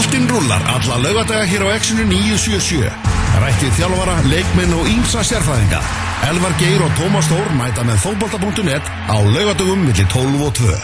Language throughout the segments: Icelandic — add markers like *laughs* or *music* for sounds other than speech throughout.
Boltinn rullar alla lögadaga hér á Exxonu 977. Rættið þjálfara, leikminn og ímsa sérfæðinga. Elvar Geir og Tómas Þór mæta með fótbolta.net á lögadagum millir 12 og 2.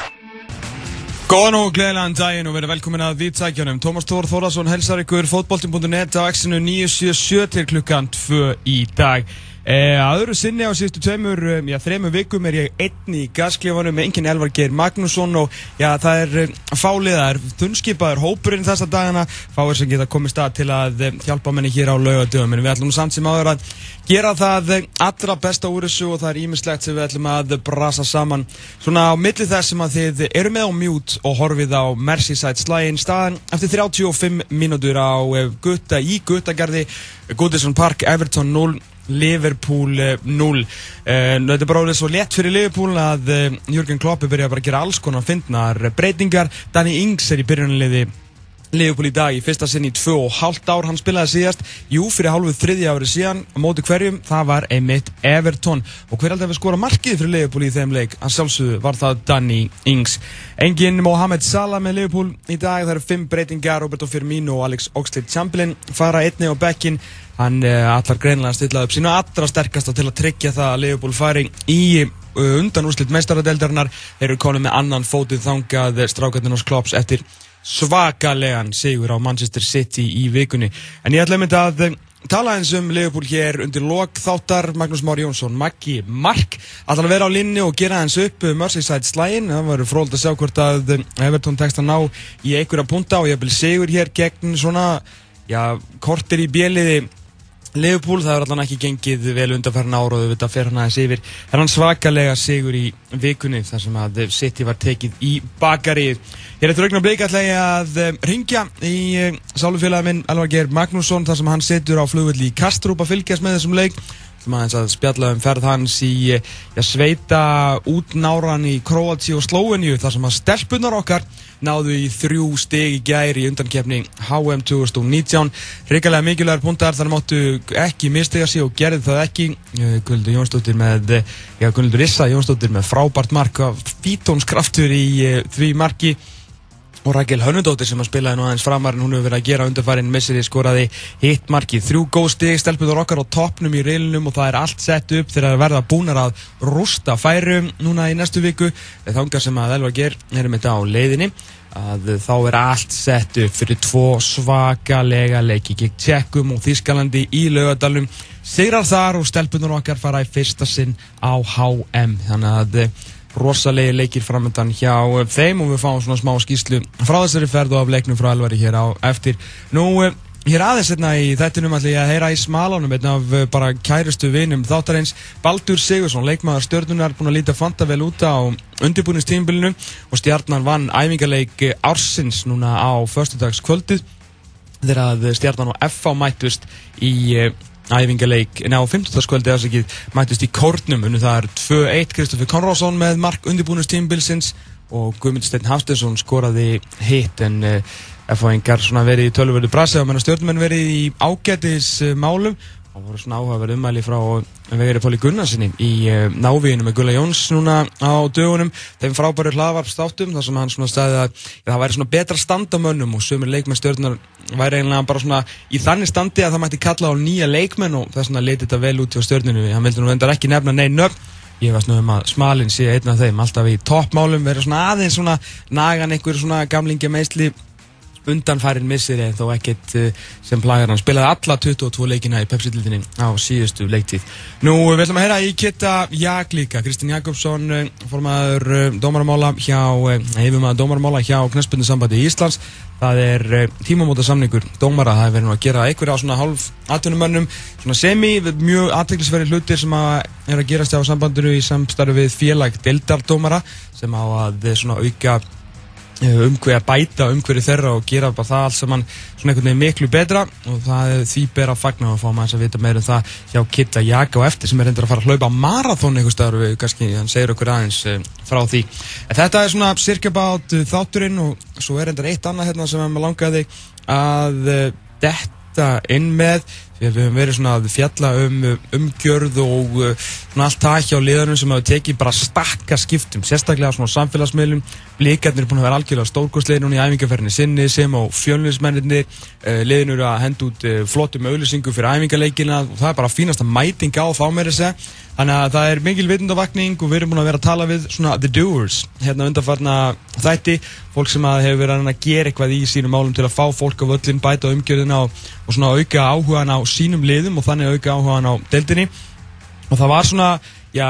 Góðan og gleðilegan daginn og verið velkomin að viðtækjunum. Tómas Tór Þórðarsson helsar ykkur fótboltin.net á Exxonu 977 til klukkan 2 í dag. Eh, aðuru sinni á síðustu tveimur, um, já þreimur vikum er ég einn í gasklefanum með enginn Elvar Geir Magnússon og já það er um, fálið, það er þunnskipaður hópurinn þessa dagana, fáir sem geta komið stað til að um, hjálpa menni hér á laugadöfum, en við ætlum samt sem áður að gera það allra besta úr þessu og það er ímislegt sem við ætlum að brasa saman. Svona á milli þess sem að þið eru með á mjút og horfið á Merseyside slægin staðan eftir 35 mínútur á gutta í guttagarði, Goodison Park, Everton 0 Liverpool 0 uh, þetta er bara alveg svo létt fyrir Liverpool að uh, Jürgen Klopp er byrjað bara að gera alls konar fyndnar breytingar. Danny Ings er í byrjunarliði Liverpool í dag í fyrsta sinn í tvö og hálft ár. Hann spilaði síðast, jú fyrir hálfuð þriðja árið síðan, á móti hverjum. Það var einmitt Everton. Og hver aldrei hefði skora markið fyrir Liverpool í þeim leik? Að sjálfsögðu var það Danny Ings. Engin Mohamed Salah með Liverpool í dag, það eru fimm breytingar. Roberto Firmino og Alex Oxlade-Chamberlain fara einni á bekkin hann uh, allar greinlega stillaði upp sínu allra sterkasta til að tryggja það að Liverpool fari í uh, undan úrslitt meistaradeldarinnar þeir eru konið með annan fótið þangað strákarnir hos Klopps eftir svakalegan sigur á Manchester City í vikunni. En ég ætla að mynda að tala eins um Liverpool hér undir lok þáttar. Magnús Már Jónsson, Maggi Mark ætla að vera á linni og gera eins upp Merseyside slægin, það var fróld að sjá hvort að Everton tekst að ná í einhverja punta og ég vil sigur hér gegn svona, já, kortir í bjeliði Liverpool, það er allan ekki gengið vel undanferna ára og við veitum að fer hann aðeins yfir er hann svakalega sigur í vikunni þar sem að City var tekið í bakarið. Hér eftir aukna bleika ætla ég að um, ringja í um, sálufélagin Elvar Geir Magnússon þar sem hann setur á flugvelli í Kastrup að fylgjast með þessum leik aðeins að spjalla um ferð hans í ja, sveita útnáran í Kroati og Slóvenju þar sem að stelpunar okkar náðu í þrjú steg í gæri í undankefni HM 2019 reyngarlega mikilvægur puntar þar máttu ekki mistega sig og gerði það ekki. Guðlundur Jónsdóttir með ja, Guðlundur Issa Jónsdóttir með frábært mark fítónskraftur í því marki og Rækjel Hönnudóttir sem að spilaði nú aðeins framar en hún hefur verið að gera undarfærin missiri skoraði hitt marki þrjú góð stig. Stelpuður okkar á toppnum í reilunum og það er allt sett upp þegar það verða búnar að rústa færum núna í næstu viku. Þangar sem að Elva Ger erum þetta á leiðinni að þá er allt sett upp fyrir tvo svakalega leiki gegn Tjekkum og Þískalandi í laugadalum sigrar þar og stelpuður okkar fara í fyrsta sinn á HM þannig að rosalegi leikir framöndan hjá þeim og við fáum svona smá skýslu frá þessari ferð og af leiknum frá Elvari hér á eftir. Nú, hér aðeins hérna í þettinum ætla ég að heyra í smalánum einn af bara kærustu vinum þáttarins Baldur Sigursson, leikmaður stjórnunar búin að líta fanta vel út á undirbúinistímbilinu og stjarnan vann æfingarleik ársins núna á förstudagskvöldið þegar að stjarnan og FA mættust í æfingarleik en á 15. skvöldi afsakið mættist í kórnum. Unni það er 2-1 Kristoffer Konrásson með mark undirbúinust tímbilsins og Guðmund Steinn Hafstensson skoraði hitt. En uh, F.A.N.gar verið í tölvöldu brasi og stjórnumenn verið í ágætis uh, málum og voru svona áhugaverð umæli frá Vegri Póli Gunnarsinni í uh, návíinu með Gulla Jóns núna á dögunum. Þeim frábæru hlaðvarpstáttum þar sem hann svona stæði að það væri svona betra standamönnum og sömur leikmenn stjórnar væri eiginlega bara svona í þannig standi að það mætti kalla á nýja leikmenn og þess vegna leiti þetta vel út hjá stjórninu hann vildi nú endar ekki nefna neinn nöfn. Ég veist nú um að Smalin sé einn af þeim alltaf í toppmálum, verið svona aðeins svona nagan einhver svona gamlingja meðsli undanfærin missir en þó ekkert sem plagar hann spilaði alla 22 leikina í Pepsi-dildinni á síðustu leiktíð. Nú við ætlum að heyra í Kitta Jak líka, Kristinn Jakobsson formaður dómaramála hjá hefumæður dómaramála hjá Knespundin sambandi í Íslands. Það er tímamóta samningur dómara, það er verið að gera einhverja á svona hálf atvinnumönnum, svona semi mjög aðteglisverði hlutir sem að er að gerast á sambandinu í samstarfi við félag deildardómara sem á að svona auka umhverju að bæta umhverju þeirra og gera bara það allt saman svona einhvern veginn miklu betra og það er því ber að fagna og fá maður að vita meira um það hjá Kitta Jaka og eftir sem er reyndir að fara að hlaupa marathón einhver staður við kannski, hann segir okkur aðeins frá því. En þetta er svona cirka bát þátturinn og svo er reyndir eitt annað hérna sem maður langaði að detta inn með við höfum verið svona að fjalla um umgjörð og uh, svona allt það hjá liðanum sem hafa tekið bara stakka skiptum, sérstaklega svona samfélagsmiðlum. Blíkarnir er búin að vera algjörlega stórkostlegin núna í æfingarferðinni sinni sem á fjölnismennir. Uh, liðin eru að henda út uh, flottum auðlýsingu fyrir æfingarleikina og það er bara fínasta mæting á að Þannig að það er mikil vitundavakning og við erum búin að vera að tala við svona the doers hérna undanfarna þætti fólk sem hefur verið að gera eitthvað í sínum málum til að fá fólk á völlin, bæta umgjörðina og, og svona auka áhugan á sínum liðum og þannig auka áhugan á deildinni. Og það var svona, já,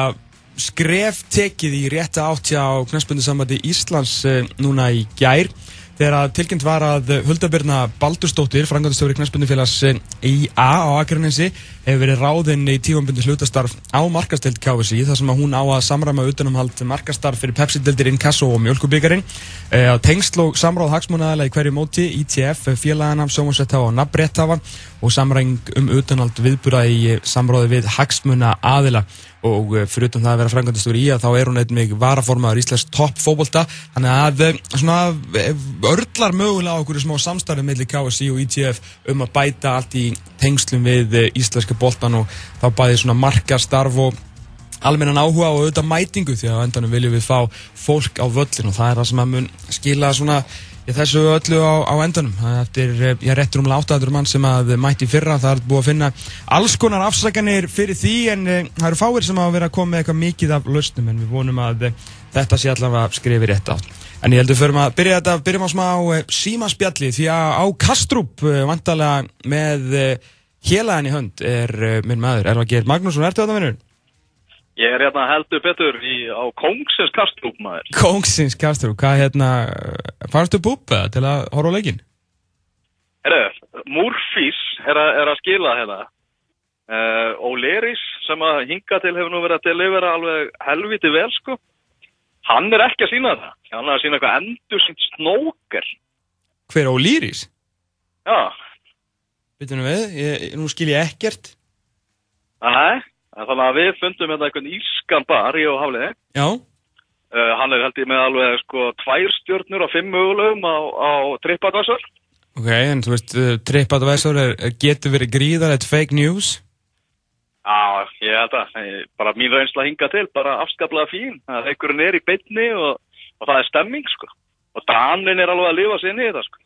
skref tekið í rétta áttja á knæspundinsambandi Íslands eh, núna í gær þegar tilkynnt var að Huldabirna Baldurstóttir, frangandastjóri knæspundufélags IA á Akranessi hefur verið ráðinn í tífambundu hlutastarf á markastelt KVC þar sem að hún á að samræma utanumhald markastarf fyrir Pepsi-deldir Inkasso og Mjölkubíkarinn e, tengsl og samráð hagsmunnaðala í hverju móti ITF, félagana, sjómansrættafa og nabréttafa og samræng um utanhald viðbúra í samráði við hagsmunna aðila og eh, fyrir utan það að vera frangandastur í að þá er hún eitthvað varaformaður Íslands topp fókbólta þannig að eh, svona eh, örlar mögulega á okkur smá samstarfið mellir KSI og ITF um að bæta allt í tengslum við íslenska bóltan og þá bæði svona markastarf og almennan áhuga og auðvitað mætingu því að endanum viljum við fá fólk á völlin og það er það sem að mun skila svona Ég þessu öllu á, á endanum. Eftir, eh, ég réttur um 800 mann sem að mætti fyrra. Það er búið að finna alls konar afsaganir fyrir því en uh, það eru fáir sem hafa verið að koma með eitthvað mikið af lausnum en við vonum að uh, þetta sé allavega skrifið rétt átt. En ég heldur fyrir að byrja þetta, byrjum á smá símaspjalli því að á Kastrup vantalega með hélæðan í hönd er minn maður, Erfa Geir Magnússon, ertu þetta vinnur? Ég er hérna heldur betur í, á Kongsins Kastrup maður. Kongsins Kastrup, hvað hérna, fannstu búpa til að horfa á leikin? Herru, Múrfís er, er að skila hérna. Uh, O'Learys sem að hinga til hefur nú verið að delivera alveg helviti vel sko. Hann er ekki að sína þetta. Hann er að sína eitthvað endur sínt snóker. Hver O'Learys? Já. Býtum við, ég, nú skil ég ekkert. Nei. Þannig að við fundum hérna einhvern ískan bar í áhafliði. Já. Uh, hann er held ég með alveg sko tvær stjórnur og fimm mögulegum á, á TripAdvisor. Ok, en þú veist, uh, TripAdvisor getur verið gríðarlegt fake news? Já, ég held að, bara mín reynsla hinga til, bara afskaplega fín. Það er einhverjum er í beitni og, og það er stemming sko. Og Danin er alveg að lifa sér inn í þetta sko.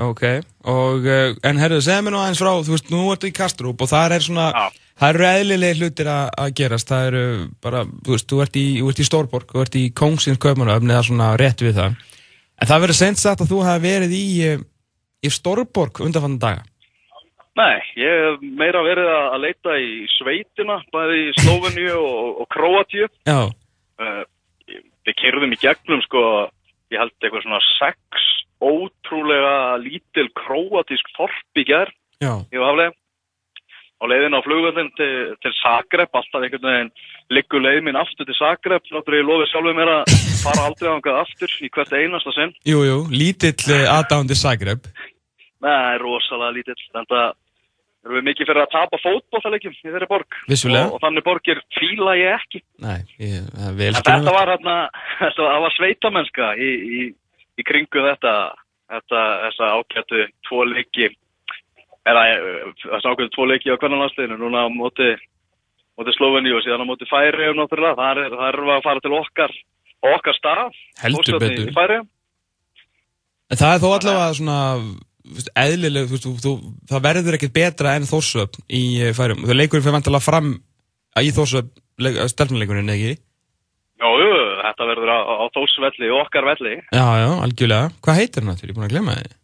Ok, og, uh, en herruðu, segð mér nú aðeins frá, þú veist, nú ertu í Kastrup og það er svona, Já. það eru eðlilega hlutir að gerast, það eru bara, þú veist, þú ert í, í Stórborg, þú ert í Kongsins Kaupmannöfn eða svona rétt við það, en það verður sent sagt að þú hefði verið í, í Stórborg undanfannan daga. Nei, ég hef meira verið að leita í sveitina, bæði í Sloveníu og, og Kroatíu. Já. Uh, við kerðum í gegnum, sko, ég held eitthvað svona sex ótrúlega lítil króatísk þorp í gerð í haflega og leiðin á flugvöldin til, til Zagreb alltaf einhvern veginn liggur leið minn aftur til Zagreb náttúrulega ég lofi sjálfur mér að fara aldrei á einhverja aftur í hvert einasta sinn. Jújú, jú, lítill eh, aðdándi Zagreb. Nei, rosalega lítill þannig að erum við mikið fyrir að tapa fótbollalegjum í þeirri borg. Og, og þannig borgir fíla ég ekki. Nei, ég, *laughs* þetta var hérna þetta var sveitamennska í, í í kringu þetta, þetta þessa ákjættu tvo leiki eða þessa ákjættu tvo leiki á hvernig landsleginu, núna á móti móti Sloveni og síðan á móti Færi og náttúrulega, þar er, þar er að fara til okkar okkar stað heldur betur. Það er þó allavega svona eðlileg, þú þú, þú, það verður ekkert betra enn Þórsöp í Færum það leikur fyrir vantilega fram í Þórsöp stelpnuleikurinn, ekki? Jú, þetta verður á, á Tósvelli og okkar velli. Já, já, algjörlega. Hvað heitir hann þetta? Ég er búin að glemja þið.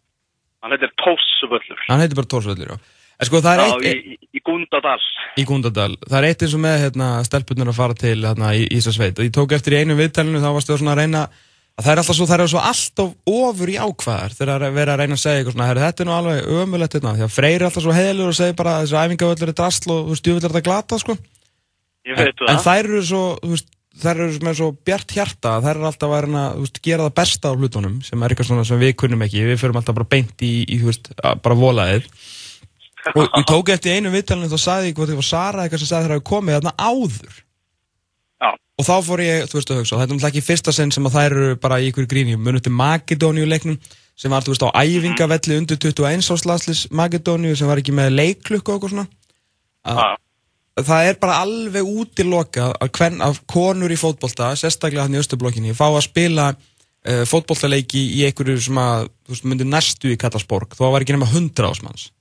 Hann heitir Tósvöllur. Hann heitir bara Tósvöllur, já. En sko það er já, eitt... Já, í, í Gundadal. Í Gundadal. Það er eitt eins og með hérna, stelpunir að fara til hérna, í Ísasveit. Ég tók eftir í einu viðtælinu þá varstu það svona að reyna að það er alltaf svo, það er svo alltaf ofur í ákvæðar þegar það er verið að reyna að segja eitthvað svona, þetta er nú alveg ömulegt hérna, því að Freyr er alltaf svo heilur og segir bara þessu æfingavöllur er drasl og þú veist, djúvill er þetta glata, sko. Ég veit það. En þær eru svo, þú veist, þær eru með svo bjart hjarta þær eru alltaf að reyna, veist, gera það besta á hlutunum sem er eitthvað svona sem við kunnum ekki. Við förum alltaf bara beint í, í veist, bara volaðið og ég *laughs* tók eftir einu vittalinu þá sagði ég hvað það var Sara eitthvað sem sagði þær að komið þarna áður. Já. og þá fór ég, þú veist að hugsa þetta er náttúrulega ekki fyrsta sinn sem að þær eru bara í ykkur gríni. Munið til Makedóniu leiknum sem var, þú veist, á æfingavelli undir 21 áslaslis Makedóniu sem var ekki með leiklukku og svona. Að, það er bara alveg útiloka að, hvern, að konur í fótbolta, sérstaklega hann í Östublokkinni, fá að spila uh, fótbollaleiki í einhverju sem að, þú veist, myndir næstu í Katasborg, þó var ekki nema 100 ásmanns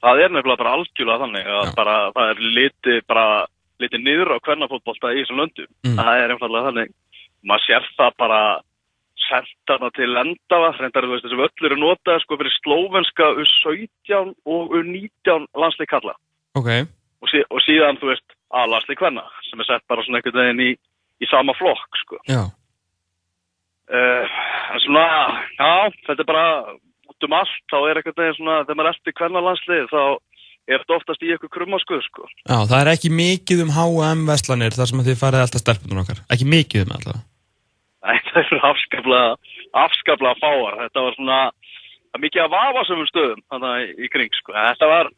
Það er nefnilega bara algjörlega þannig að bara, það er litið bara litið niður á hvernafótbolta í þessum löndum. Mm. Það er einfallega þannig. Maður sér það bara sendarna til endafa, reyndar þú veist þessu völlur er notað sko fyrir slóvenska U17 og U19 landsleik kalla. Og, sí, og síðan þú veist að landsleik hvenna sem er sett bara svona einhvern veginn í, í sama flokk sko. Já. Uh, svona, já, þetta er bara út um allt, þá er einhvern veginn svona, þegar maður er eftir hvenna landslið þá er þetta oftast í eitthvað krummaskuð sko. Já, það er ekki mikið um H&M Vestlanir þar sem þið farið alltaf stelpunum okkar, ekki mikið um alltaf. Nei, *laughs* það eru afskaplega, afskaplega fáar, þetta var svona, er mikið að vafa sömum stöðum þannig í kring sko, þetta var,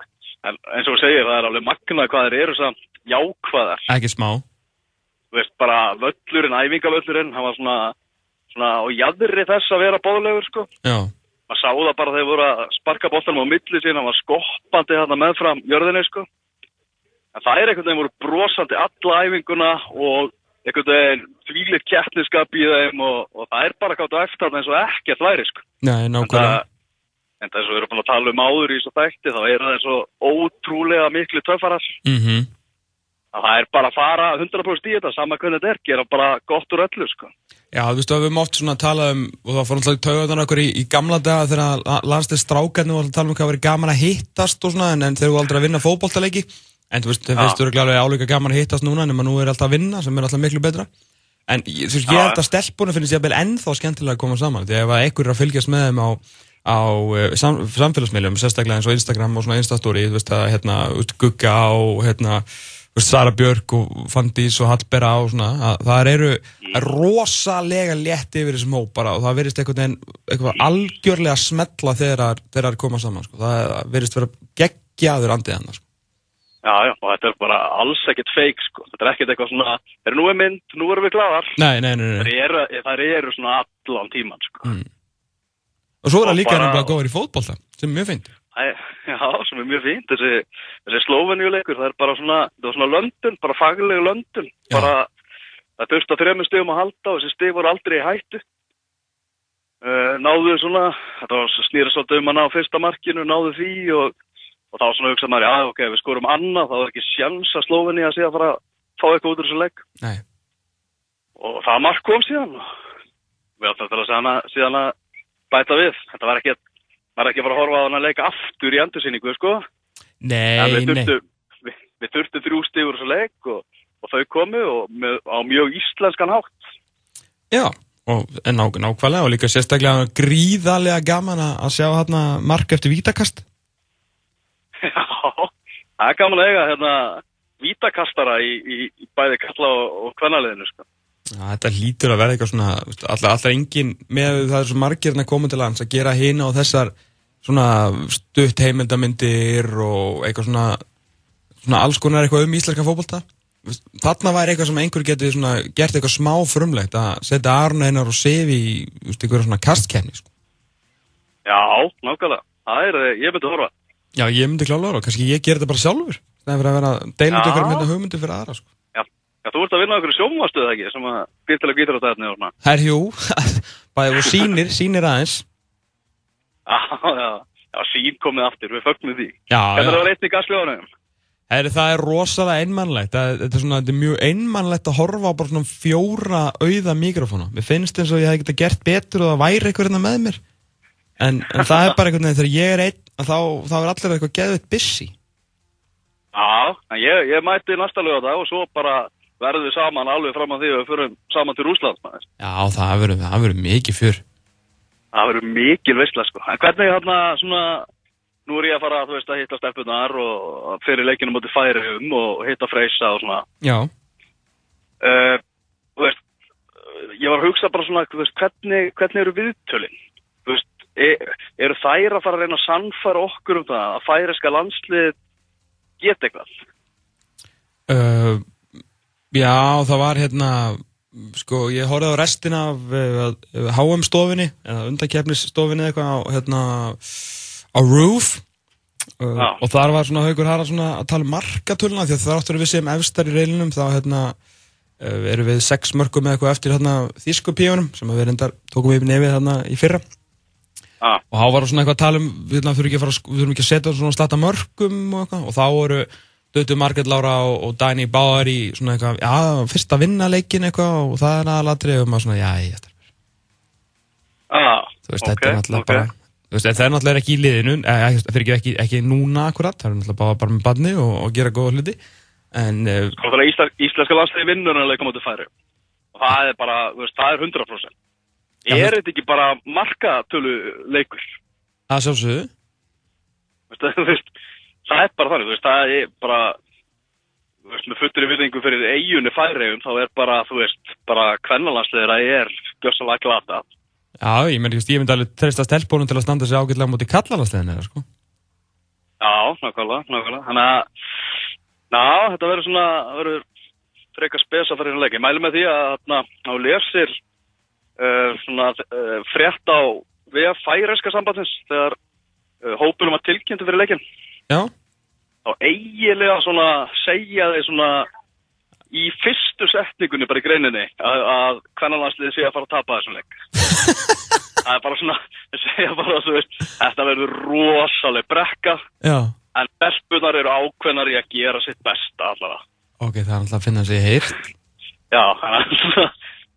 eins og þú segir, það er alveg magna hvað þeir eru samt jákvæðar. Ekki smá. Þú veist, bara völlurinn, æfingavöllurinn, hann var svona, svona á jæðri þess að vera bóðlegur sko. Já maður sá það bara þegar voru að sparka bóttanum á milli sín, hann var skoppandi hérna meðfram jörðinni sko. En það er einhvern veginn voru brosandi alla æfinguna og einhvern veginn þvílir kjætniskap í þeim og, og það er bara gátt á eftir eins og ekkert væri sko. Nei, nákvæmlega. En þess að við erum búin að tala um áður í þessu þætti þá er það svo ótrúlega miklu töffarar. Mm að það er bara að fara 100% í þetta saman hvernig þetta er, gera bara gott úr öllu sko. Já, þú veist, við höfum oft svona talað um, og það fór alltaf taugaðan okkur í, í gamla daga þegar landstæðist strákarnir var að tala um hvað verið gaman að hittast og svona, en, en þeir eru aldrei að vinna fókbóltaleiki, en þú veist, þeir finnst þú alveg álíka gaman að hittast núna, en nú er alltaf að vinna, sem er alltaf miklu betra. En þú veist, ég held að stelpunum finnst ég að beil ennþá skemmtilega að koma saman, því ef einhver er að fylgjast með þeim á, á uh, sam, samfélagsmiðlum, sérstaklega eins og Instagram og svona Instastory, þú veist að, hérna, gugga á, hérna, Sara Björk og Fandís og Hallberga og svona, það eru rosalega létt yfir þessum hóp bara og það verist eitthvað, eitthvað algjörlega smetla þegar það er komað saman sko. það verist vera geggjaður andið hann sko. Já, já, og þetta er bara alls ekkert feik sko, þetta er ekkert eitthvað svona er nú er mynd, nú erum við gladar Nei, nei, nei, nei. Það, eru, eru svona allan tíman sko mm. Og svo er það líka ennum að góða í fótboll sem er mjög feint Já, sem er mjög fínt, þessi, þessi slóvenjuleikur, það er bara svona, það var svona löndun, bara faglegu löndun, Já. bara það þurfti að þrejum stegum að halda og þessi steg voru aldrei í hættu. Uh, náðu svona, þetta var snýra svolítið um að ná fyrsta markinu, náðu því og, og þá svona hugsaði maður, já ok, við skorum annað, þá er ekki sjans að slóvenni að sé að fara að fá eitthvað út úr þessu legg. Nei. Og það mark kom síðan við þetta að síðan að bæta við, þetta var ekki er ekki að fara að horfa á hann að leika aftur í endursýningu, sko. Nei, við þurftu, nei. Við, við þurftu þrjú stífur þessu leik og, og þau komu og með, á mjög íslenskan hátt. Já, og ná, nákvæmlega og líka sérstaklega gríðarlega gaman að sjá hérna mark eftir vítakast. Já, það er gaman að eiga hérna vítakastara í, í, í bæði kalla og, og kvennaliðinu, sko. Þetta lítur að vera eitthvað svona, alltaf, alltaf engin með það er svo margirna komið til lands að gera hýna og þessar svona stutt heimildamindir og eitthvað svona, svona alls konar eitthvað um íslenska fókbalta. Þarna væri eitthvað sem einhver getur svona, gert eitthvað smá frumlegt að setja Arne einar og Sevi í eitthvað svona kastkefni. Sko. Já, nákvæmlega. Það er, ég myndi horfa. Já, ég myndi klála horfa. Kannski ég ger þetta bara sjálfur. Það er verið að vera deilund ykkur með hugmyndi fyrir aðra. Sko. Já, þú ert að vinna okkur sjómastuð ekki, sem að býr til að gýta á þetta og svona. Herrjú, *laughs* bæðið og sínir, sínir aðeins. Já, já, já, sín komið aftur, við fögnum því. Já, já. Þetta var eitt í gasljóðanum. Það er rosalega einmannlegt, þetta er, svona, þetta er mjög einmannlegt að horfa á bara svona fjóra auða mikrofóna. Mér finnst eins og ég hef geta gert betur og það væri eitthvað hérna með mér. En, en það er bara einhvern veginn, þegar ég er einn, þá, þá er allir eitthvað geðvitt busy. Já, ég, ég mætti næsta lögða og svo bara verðum við saman alveg fram að því að við förum saman til Rúslands. Já, það verður mikið fyrr. Það verður mikið veistlega, sko. En hvernig hérna svona, nú er ég að fara veist, að hitta stefnunar og fyrir leikinu mútið færi um og hitta freysa og svona. Já. Uh, þú veist, ég var að hugsa bara svona, veist, hvernig, hvernig eru viðtölinn? Þú veist, er, eru þær að fara að reyna að sannfara okkur um það að færiska landslið geta eitthvað? Uh, Já, það var hérna, sko, ég horfði á restina af HM stofinni eða undakefnisstofinni eitthvað á, hérna, á Roof. Uh, og þar var svona Haugur Harald svona að tala um markatöluna því að það áttur við séum efstar í reilinum þá hérna uh, erum við sex mörgum eða eitthvað eftir hérna þýskupíunum sem við reyndar tókum við nefið hérna í fyrra. Ah. og þá var svona eitthvað að tala um við þurfum ekki að, ekki að setja svona starta mörgum og, eitthvað, og þá voru Dötu Marget Lára og, og Dæni Báðar í svona eitthvað, já, fyrst að vinna leikin eitthvað og það er aðalatri og maður svona, já, ég ætla Ah, þú veist, okay, þetta er náttúrulega okay. bara þú veist, það er náttúrulega ekki í liðinu það fyrir ekki, ekki, ekki núna akkurat það er náttúrulega bara, bara með badni og, og gera góða hluti en uh, Ísla, Íslenska landsliði vinnur en að leika mútið færi og það er bara, veist, það er 100% Já, er þetta ekki bara markatölu leikur? Það sjálfsögðu *laughs* það er bara þannig, það er bara veist, með futtur í virðingu fyrir eigunni færiðum, þá er bara, þú veist, bara kvennalansleira er gössalega glata. Já, ég myndi, ég myndi alveg treysta stelpunum til að standa sig ágætlega mútið kallalansleginni, sko. Já, nákvæmlega, nákvæmlega. Þannig að, ná, þetta verður svona, það verður frekar spesa fyrir hérna leik. Ég mælu með því að, þarna, á lesir uh, svona uh, frétt á við færiðska sambandins þegar uh, hópunum var tilkynntu fyrir leikin. Já. Þá eigilega svona segja þeir svona í fyrstu setningunni bara í greininni að, að hvernalansliði sé að fara að tapa þessum leik. *laughs* Það er bara svona segja bara að þetta verður rosalega brekka Já. en belpunar eru ákveðnar í að gera sitt besta allavega. Ok, það er alltaf að finna sig heilt já,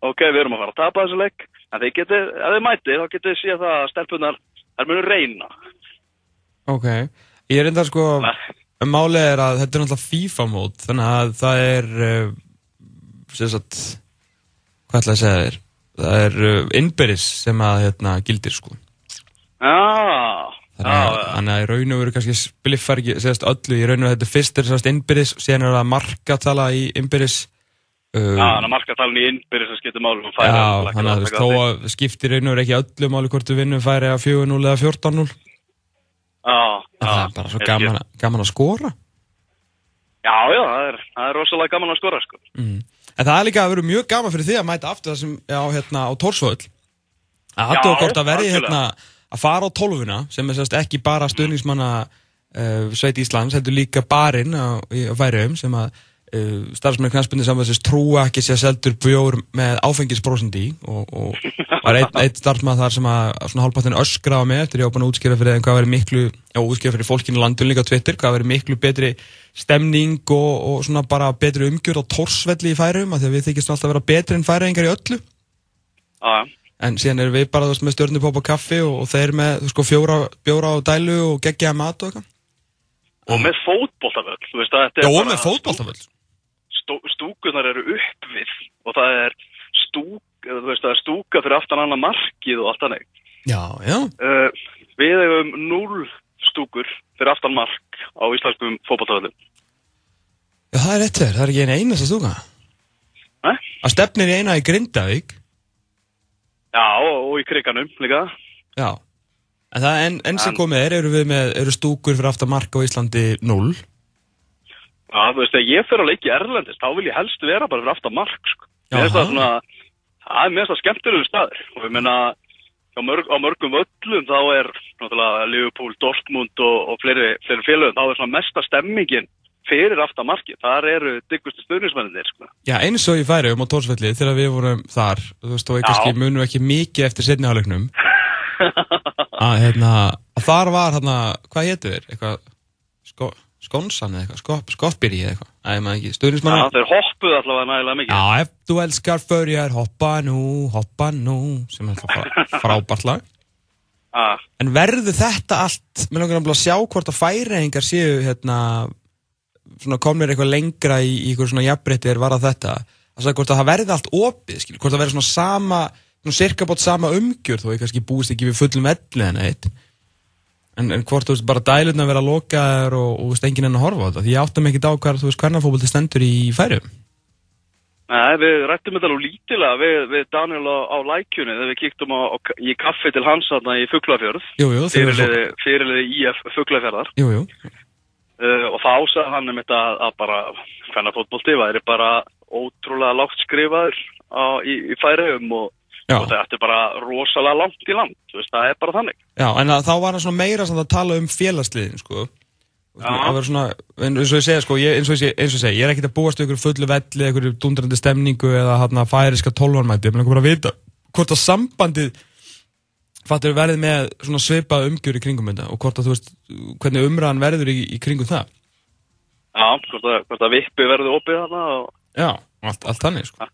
ok, við erum að fara að tapa þessum leik en þeir geti, ef þeir mæti þá geti þið síðan það að stelpunar er mjög reyna. Ok, ég er enda sko Nei Málið er að þetta er náttúrulega FIFA mót þannig að það er uh, sagt, hvað ætla að segja þér? Það er uh, innbyrðis sem að hérna, gildir sko. Já. Þannig að í raun og veru kannski spliffar ekki segast öllu, í raun og veru þetta fyrst er sérst innbyrðis og síðan er það markatala í innbyrðis Já, uh, þannig að markatalan í innbyrðis að skipta málum Já, þannig að þó að skiptir raun og veru ekki öllu máli hvort við vinnum færi að 4-0 eða 14-0 Já, það er bara svo gaman, gaman að skora. Já, já, það er, það er rosalega gaman að skora sko. mm. En það er líka að vera mjög gaman fyrir því að mæta aftur það sem já, hérna, á Tórsvöld að hattu okkur að verði hérna, að fara á tólfuna sem er sérst ekki bara stöðningsmanna uh, Sveit Íslands, heldur líka barinn á, á Færiðum sem að uh, starfsmenn knæspunni samvæðsins trúa ekki sér seldur bjór með áfengisprósindi og, og var einn *laughs* ein starfsmann þar sem að svona hálfpartin öskra á mig eftir ég á búin að útskýra fyrir hvað verið miklu, já útskýra fyrir fólkinu landun líka á Twitter, hvað verið miklu betri stemning og, og svona bara betri umgjör og tórsvelli í færum að því að við þykist alltaf að vera betri en færingar í öllu. Ah. en síðan erum við bara veist, með stjórnupóp og kaffi og, og þeir með sko, fjóra, bjóra og dælu og geggjaða mat og með fótbollaföll Já, og með fótbollaföll stú, Stúkunar eru upp við og það er stúk, veist, það er stúka fyrir aftan annað markið og allt annað Já, já. Uh, Við hefum núl stúkur fyrir aftan mark á íslenskum fótbollaföllum Já, það er rétt þér, það er ekki eina einasta stúka. Nei? Að stefnir í eina í Grindavík. Já, og, og í kriganum líka. Já. En það enn en sem komið er, eru við með, eru stúkur fyrir aftan mark á Íslandi 0 Já, þú veist, þegar ég fyrir að leiki Erlendist, þá vil ég helst vera bara fyrir aftan mark, sko. Finnst það svona, það er mest að skemmtilegu staður. Og ég meina, mörg, á mörgum völlum þá er, náttúrulega, Liverpool, Dortmund og, og fleiri, fleiri félögum, þá er svona mesta stemmingin fyrir aftan marki. Þar eru diggustu stjórnismenninir, sko. Já, eins og ég færi um á Tórsvelli þegar við vorum þar, þú veist, og ég kannski munum ekki mikið eftir setnihálegnum. að, hérna, að þar var, hérna, hvað héttu þér? Eitthvað, sko Skonsan eða eitthvað, skop, skoppbyrji eða eitthvað, það er maður ekki, stuðnismann. Já, þeir hoppuð allavega nægilega mikið. Já, ef þú elskar förjar, hoppa nú, hoppa nú, sem er alltaf *laughs* frábært lag. Ah. En verður þetta allt, mér langar að sjá hvort að færiðingar séu, hérna, svona komir eitthvað lengra í, í eitthvað svona jafnbreytti er varað þetta, að hvort að það verður allt opið, skil, hvort að verður svona sama, svona cirka bótt sama umgjörð, þó ég kannski búist ekki við fullum ellið en eitt. En, en hvort, þú veist, bara dælurna vera lokaður og, og, þú veist, enginn enn að horfa á þetta. Því ég áttam ekki á hvað, þú veist, hvernig fólkvöldi stendur í færum. Nei, við rættum þetta alveg lítilega við, við Daniel á, á lækjunni þegar við kíktum á, á, í kaffi til hans þarna í Fugglafjörð. Jú, jú. Fyrirliði, fyrirliði IF Fugglafjörðar. Jú, jú. uh, og þá sagði hann um þetta að, að bara hvernig fótbólti væri bara ótrúlega lágt skrifaður á, í, í færiðum og, og það ætti bara rosalega langt í land, veist, það er bara þannig. Já, en að, þá var það svona meira það tala um félagsliðin, sko. Svona, eins og ég segja, sko, ég, eins og ég, eins og ég segja, ég er ekkert að búast ykkur fullu velli, ykkur dundrandi stemningu eða hann að færiska tólvanmæti, ég vil bara vita hvort að sambandið fattur verið með svona svipað umgjur í kringum þetta og hvort að þú veist hvernig umræðan verður í, í kringum það. Já, hvort að, hvort að vippi verður opið þarna og... Já, allt, allt þannig sko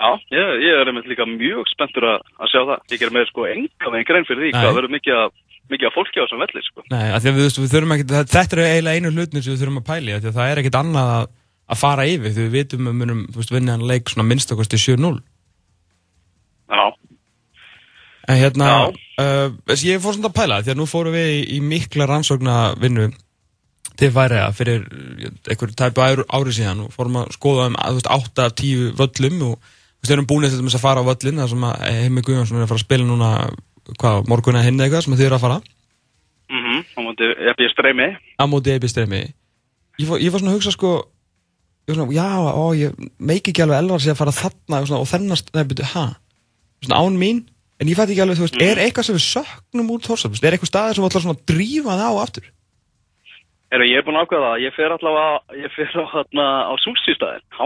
Já, ég, ég er einmitt líka mjög spenntur að, að sjá það. Ég er með sko enga með einn grein fyrir því hvað verður mikið að mikið að fólki á þessum velli sko. Nei, við, við þurfum ekki, þetta er eiginlega einu hlutnir sem við þurfum að pæli, það er ekkit annað að, að fara yfir, því við vitum að munum vinna hann leik svona minnstakosti 7-0 Já. En hérna, uh, ég fór svona að pæla því að nú fórum við í, í mikla rannsóknarvinnu til Færiða fyrir einhverju tæpu ári síðan og fórum að skoða um 8-10 völlum og við erum búin eftir að fara á völlin þar sem Heimi Guðjónsson er að fara að spila núna hvað, morgun eða hinn eitthvað sem þið eru að fara mm -hmm, á móti ebi streymi á móti ebi streymi ég, ég var svona að hugsa sko svona, já, ó, ég meiki ekki alveg elvar sig að fara þarna og, og þennast, án mín En ég fætti ekki alveg, þú veist, mm. er eitthvað sem við söknum úr Þórsafn? Er eitthvað staðir sem við ætlum að drífa það á aftur? Eru, ég er búin að ákveða það. Ég fer allavega, ég fer á, á Súlsístæðin. Há.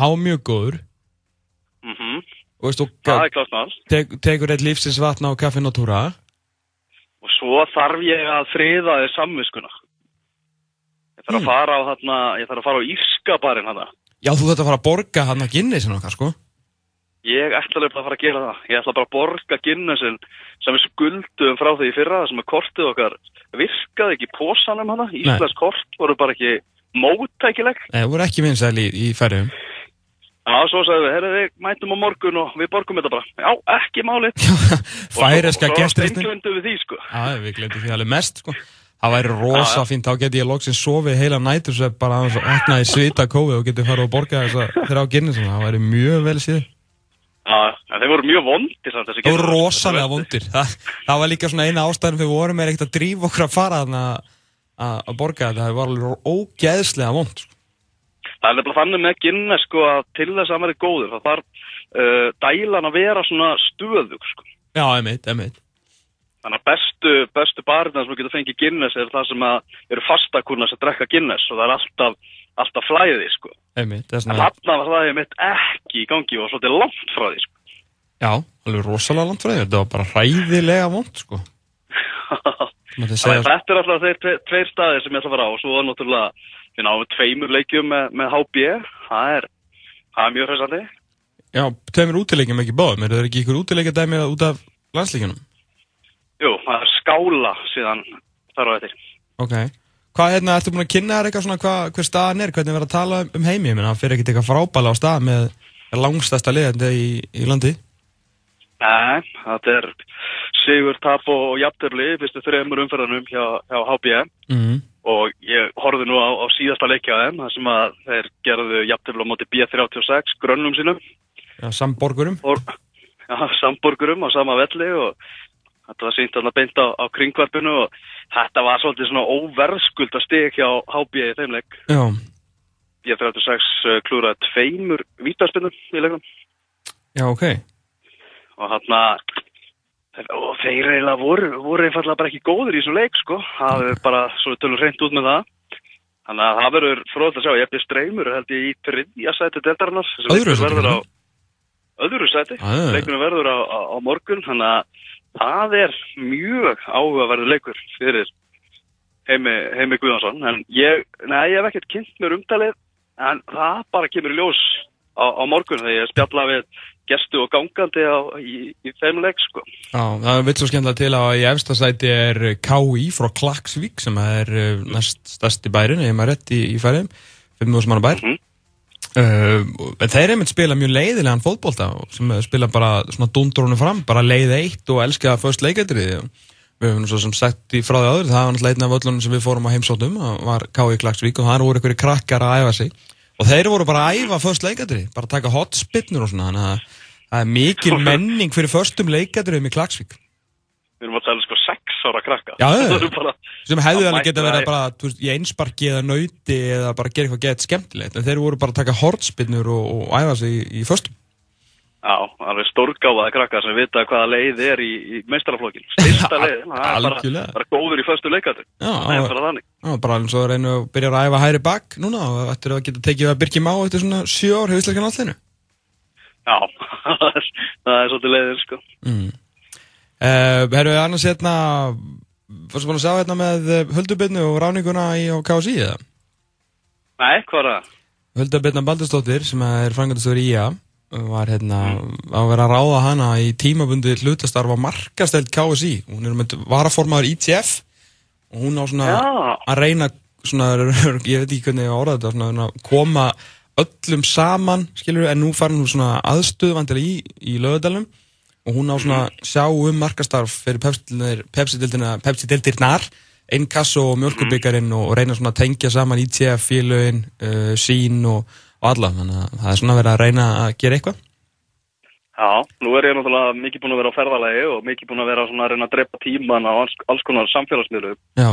Há mjög góður. Mm og veist, og það er klásnál. Tek, tekur eitt lífsins vatna á kaffin og túra. Og svo þarf ég að friða þér samviskuna. Ég þarf mm. að fara á, hérna, ég þarf að fara á Írskabarinn, hérna. Já, þú þarf að fara að borga hann að Guinness en okkar, sko. Ég ætla alveg að fara að gera það. Ég ætla bara að borga Guinnessin sem við skuldum frá því fyrra, það sem er kortið okkar virkaði ekki pósanum hana. Íslands kort voru bara ekki móttækileg. Nei, það voru ekki vinsæli í, í færðum. Já, svo sagðum við, herru, við mætum á morgun og við borgum þetta bara. Já, ekki málið. Færiska *laughs* gestur. Og svo steinglundum við því, sko. Já, við glemtum því alveg mest, sko. Það væri rosa fínt, þá get ég loksinn sofið heila nætur svo bara að opna í svita kófi og getur farið að borga þess að þeirra á Guinness. Það væri mjög vel síðan. Já, þeir voru mjög vondir samt þessi. Það voru rosalega vondir. Það, það var líka svona eina ástæðan fyrir vorum með ekkert að drífa okkur að fara að borga þetta. Það var alveg ógeðslega vond. Sko. Það er nefnilega þannig með Guinness sko að til þess að hann verið góður. Það þarf uh, dælan að vera svona stöðug sko. Já, emitt, emitt. Þannig að bestu, bestu barina sem getur fengið Guinness er það sem eru fastakunnas að drekka Guinness og það er alltaf, alltaf flæði sko. Einmitt, en þarna var það einmitt ekki í gangi og svolítið langt frá því sko. Já, alveg rosalega langt frá því þetta var bara hræðilega vond sko. *laughs* Þetta er alltaf þeir tve, tveir staðir sem ég ætla að fara á og svo er náttúrulega við náum tveimur leikjum með, með HB það er, það er mjög hræsandi Já, tveimur útileikjum ekki báðum er það ekki ykkur útileikja dæmi út af landsleikunum? Jú, það er skála síðan þar á þetta Ok Hvað, hérna, ertu búin að kynna þér eitthvað svona hvað, hver staðan er, hvernig verður að tala um heimi? Ég menna, það fyrir ekkert eitthvað frábæla á stað með langstæsta liðandi í, í landi? Nei, þetta er Sigur Tap og Jafturli, fyrstu þreymur umferðanum hjá, hjá HBM mm -hmm. Og ég horfið nú á, á síðasta leikjaðum, það sem að þeir gerðu Jafturli á móti B36, grönnum sínum. Já, samborgurum. Og, já, samborgurum á sama velli og Þetta var sínt að beint á, á kringvarpinu og þetta var svolítið svona óverðskulda steg hjá HB í þeimleik. Já. Ég fyrir að sex uh, klúraði tveimur vítarspinnum í leikum. Já, ok. Og hann að, og þeir eiginlega voru, voru einfallega bara ekki góður í þessu leik, sko. Það er bara, svo við tölum reynd út með það. Þannig að það verður fróðilegt að sjá, ég eftir streymur, held ég í þriðja sæti deltarinnar. Öðru sæti? Öðru sæti. Leikunum verður á, á, á morgun, þannig að það er mjög áhugaverður leikur fyrir heimi, heimi Guðansson en ég, nei, ég hef ekkert kynnt mér umtalið en það bara kemur í ljós á, á morgun þegar ég spjalla við gestu og gangandi á, í, í þeim leik sko. Já, það vil svo skemmtilega til að í efstasæti er K.I. frá Klagsvík sem er eh, næst stærsti bærin, ef maður rétt í, í færiðum 5.000 manna bær mm -hmm. Uh, þeir er mynd spila mjög leiðilegan fótbolta sem spila bara svona dundrónu fram, bara leið eitt og elska först leikættrið við hefum svo sem sagt í frá því áður, það var náttúrulega einn af öllunum sem við fórum á heimsóttum, það var K.I. Klagsvík og það voru einhverju krakkar að æfa sig og þeir voru bara að æfa först leikættrið bara að taka hotspinnur og svona þannig að það er mikil *laughs* menning fyrir förstum leikættriðum í Klagsvík Við erum að tala sko sex ára krakka. Já, *laughs* bara, sem hefðu alveg geta verið bara veist, í einsparki eða nauti eða bara gera eitthvað gett skemmtilegt en þeir voru bara að taka hortspinnur og, og æfa sig í, í föstum. Já, alveg stórgáfaði krakka sem vita hvaða leið er í, í meistaraflokkin styrsta *laughs* leið, það er bara, bara góður í föstu leikatu það er bara þannig Já, bara eins og reynu að byrja að æfa hæri bakk núna og ættir að geta tekið að byrkja má eftir svona 7 ár hefur íslækjan allir Já, *laughs* það er svolítið leiðir sko mm. uh, Herru, annars hérna Varstu búin að sjá hérna með höldubitnu og ráninguna í KSI eða? Nei, hvað er það? Höldubitna Baldurstóttir sem er frangastur í IA var hérna mm. að vera að ráða hana í tímabundi hlutastarfa markastelt KSI hún er með varaformaður ITF og hún á svona Já. að reyna svona, *laughs* ég veit ekki hvernig ég áraði þetta svona að koma öllum saman, skilur, en nú farin hún svona aðstöðvandilega í, í lögadalum og hún á svona sjá um markastarf fyrir Pepsi-dildirnar einn kass og mjölkubíkarinn og reyna svona að tengja saman ITF, félögin, uh, sín og, og alla, þannig að það er svona verið að reyna að gera eitthvað Já, nú er ég náttúrulega mikið búin að vera á ferðalagi og mikið búin að vera að reyna að drepa tíman á alls, alls konar samfélagsmiðlu Já.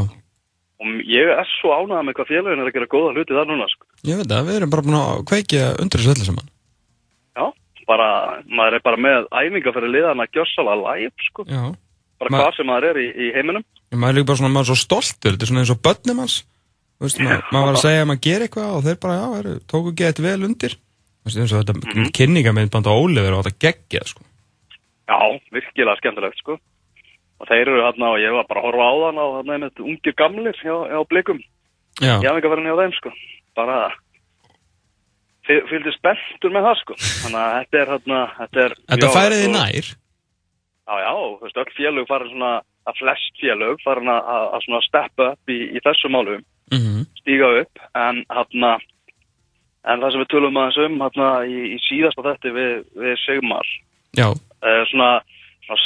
Og ég er svo ánægða með hvað félagin er að gera góða hluti þar núna sko. Ég veit það, við erum bara búin að kveikja undir þessu öllu saman. Já, bara, maður er bara með æfinga fyrir liðan að gjössala live sko. Já. Bara Ma hvað sem maður er í, í heiminum. Maður er líka bara svona, maður er svo stoltur, þetta er svona eins og börnum hans. Þú veist, *laughs* maður, maður var að segja að maður ger eitthvað og þeir bara, já, heru, tóku gett vel undir Þetta mm -hmm. kynningamind band á Óliður og þetta geggja, sko. Já, virkilega skemmtilegt, sko. Og þeir eru hérna og ég var bara að horfa á þann og hérna einmitt ungir gamlir hjá, hjá blikum. Ég haf ekki verið hjá þeim sko. Bara fylgdi spenntur með það sko. Þannig að þetta er hérna þetta, er, þetta færið í nær? Já já, þú veist, öll félög farin svona að flest félög farin að, að svona steppa upp í, í þessu málum. Mm -hmm. stíga upp en hérna en það sem við tölum aðeins um hérna í, í síðasta þetta við, við Sigmar já uh, svona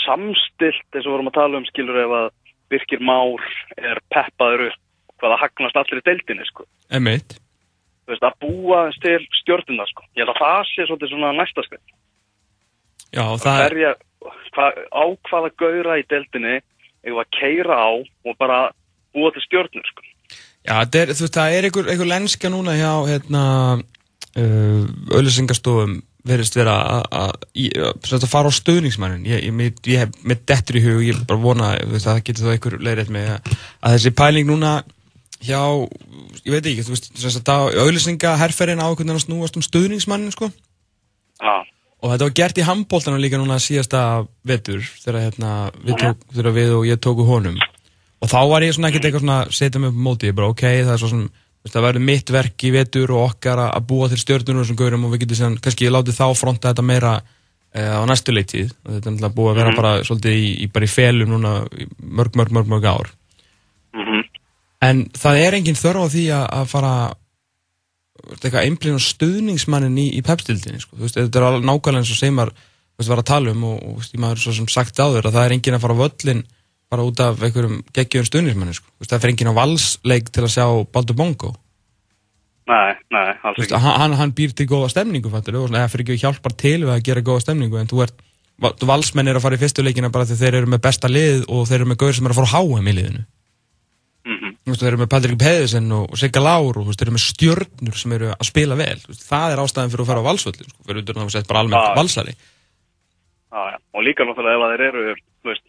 samstilt eins og vorum að tala um skilur ef að Birkir Már er peppaður upp hvaða hagnast allir í deildinni sko. Emitt. Þú veist að búa til stjórnuna sko. Ég held að það sé svolítið svona næsta skrið. Já það er... Ég, hva, á hvaða gauðra í deildinni var að keira á og bara búa til stjórnur sko. Já er, þú veist það er einhver, einhver lenska núna hjá hérna uh, auðlýsingastofum verðist vera að fara á stöðningsmannin ég, ég, ég hef með dettur í hug ég bara vona að það getur þá einhver leiðrætt með að þessi pæling núna hjá, ég veit ekki þú veist, að herrferðin á hvernig hann snúast um stöðningsmannin sko. Ja. og þetta var gert í handbóltanum líka núna síðasta vetur þegar, hérna, við, tók, þegar við og ég tóku honum og þá var ég svona ekkert eitthvað svona setja mig upp móti, ég bara ok, það er svo svona það verður mitt verk í vetur og okkar að búa til stjórnum sem gaurum og við getum sem, kannski látið þá fronta þetta meira uh, á næstu og þetta er náttúrulega búið að vera mm -hmm. bara svolítið í, í, bara í felum núna mörg, mörg, mörg, mörg ár mm -hmm. en það er enginn þörf á því að, að fara eitthvað einblíðan stuðningsmannin í, í pepstildinni sko. þetta er nákvæmlega eins og Seymar var að tala um og, og, og maður það á bara út af einhverjum geggjum stuðnismennu sko. það fyrir enginn á valsleik til að sjá Baldur Bongo. Nei, nei, alls ekki. hann, hann býr til góða stemningu eða fyrir ekki hjálpar til við að gera góða stemningu en þú ert, valsmenn er að fara í fyrstuleikina bara því þeir eru með besta lið og þeir eru með gauður sem er að fara að háa með liðinu. Mm -hmm. þeir eru með Patrik Pæðisen og Sigga Lár og þeir eru með stjörnur sem eru að spila vel. Það er ástæðan fyrir að fara á valsvöldu sko, fyrir að það er bara almennt valsari og líka náttúrulega ef þeir eru veist,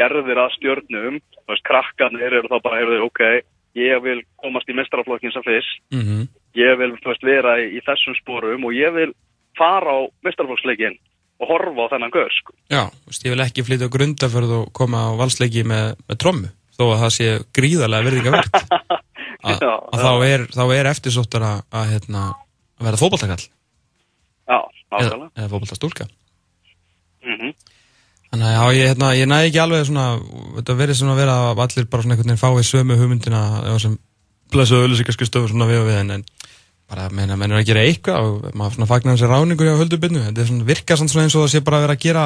gerðir að stjórnum, krakkarnir eru þá bara, heyrðu, ok, ég vil komast í mestrarflokkin sem fyrst, mm -hmm. ég vil, veist, vera í, í þessum spórum og ég vil fara á mestrarflokksleikin og horfa á þennan gör, sko. Já, veist, ég vil ekki flytja á grundaförð og koma á valsleiki með, með trommu, þó að það sé gríðarlega verðinga verðt. *laughs* að þá er, þá er eftirsóttar að, að, hérna, að vera fókbaltakall. Já, nákvæmlega. Eða, eða fókbaltastúlka. Mhm. Mm Þannig að ég, hérna, ég næði ekki alveg svona, þetta verið svona að vera að allir bara svona einhvern veginn fái sömu hugmyndina sem blessuðu auðvilsingarski stöfu svona við og við en, en bara meina, menn er að gera eitthvað og maður svona fagnar þessi ráningu hjá höldubinnu, þetta er svona virkað svona eins og það sé bara að vera að gera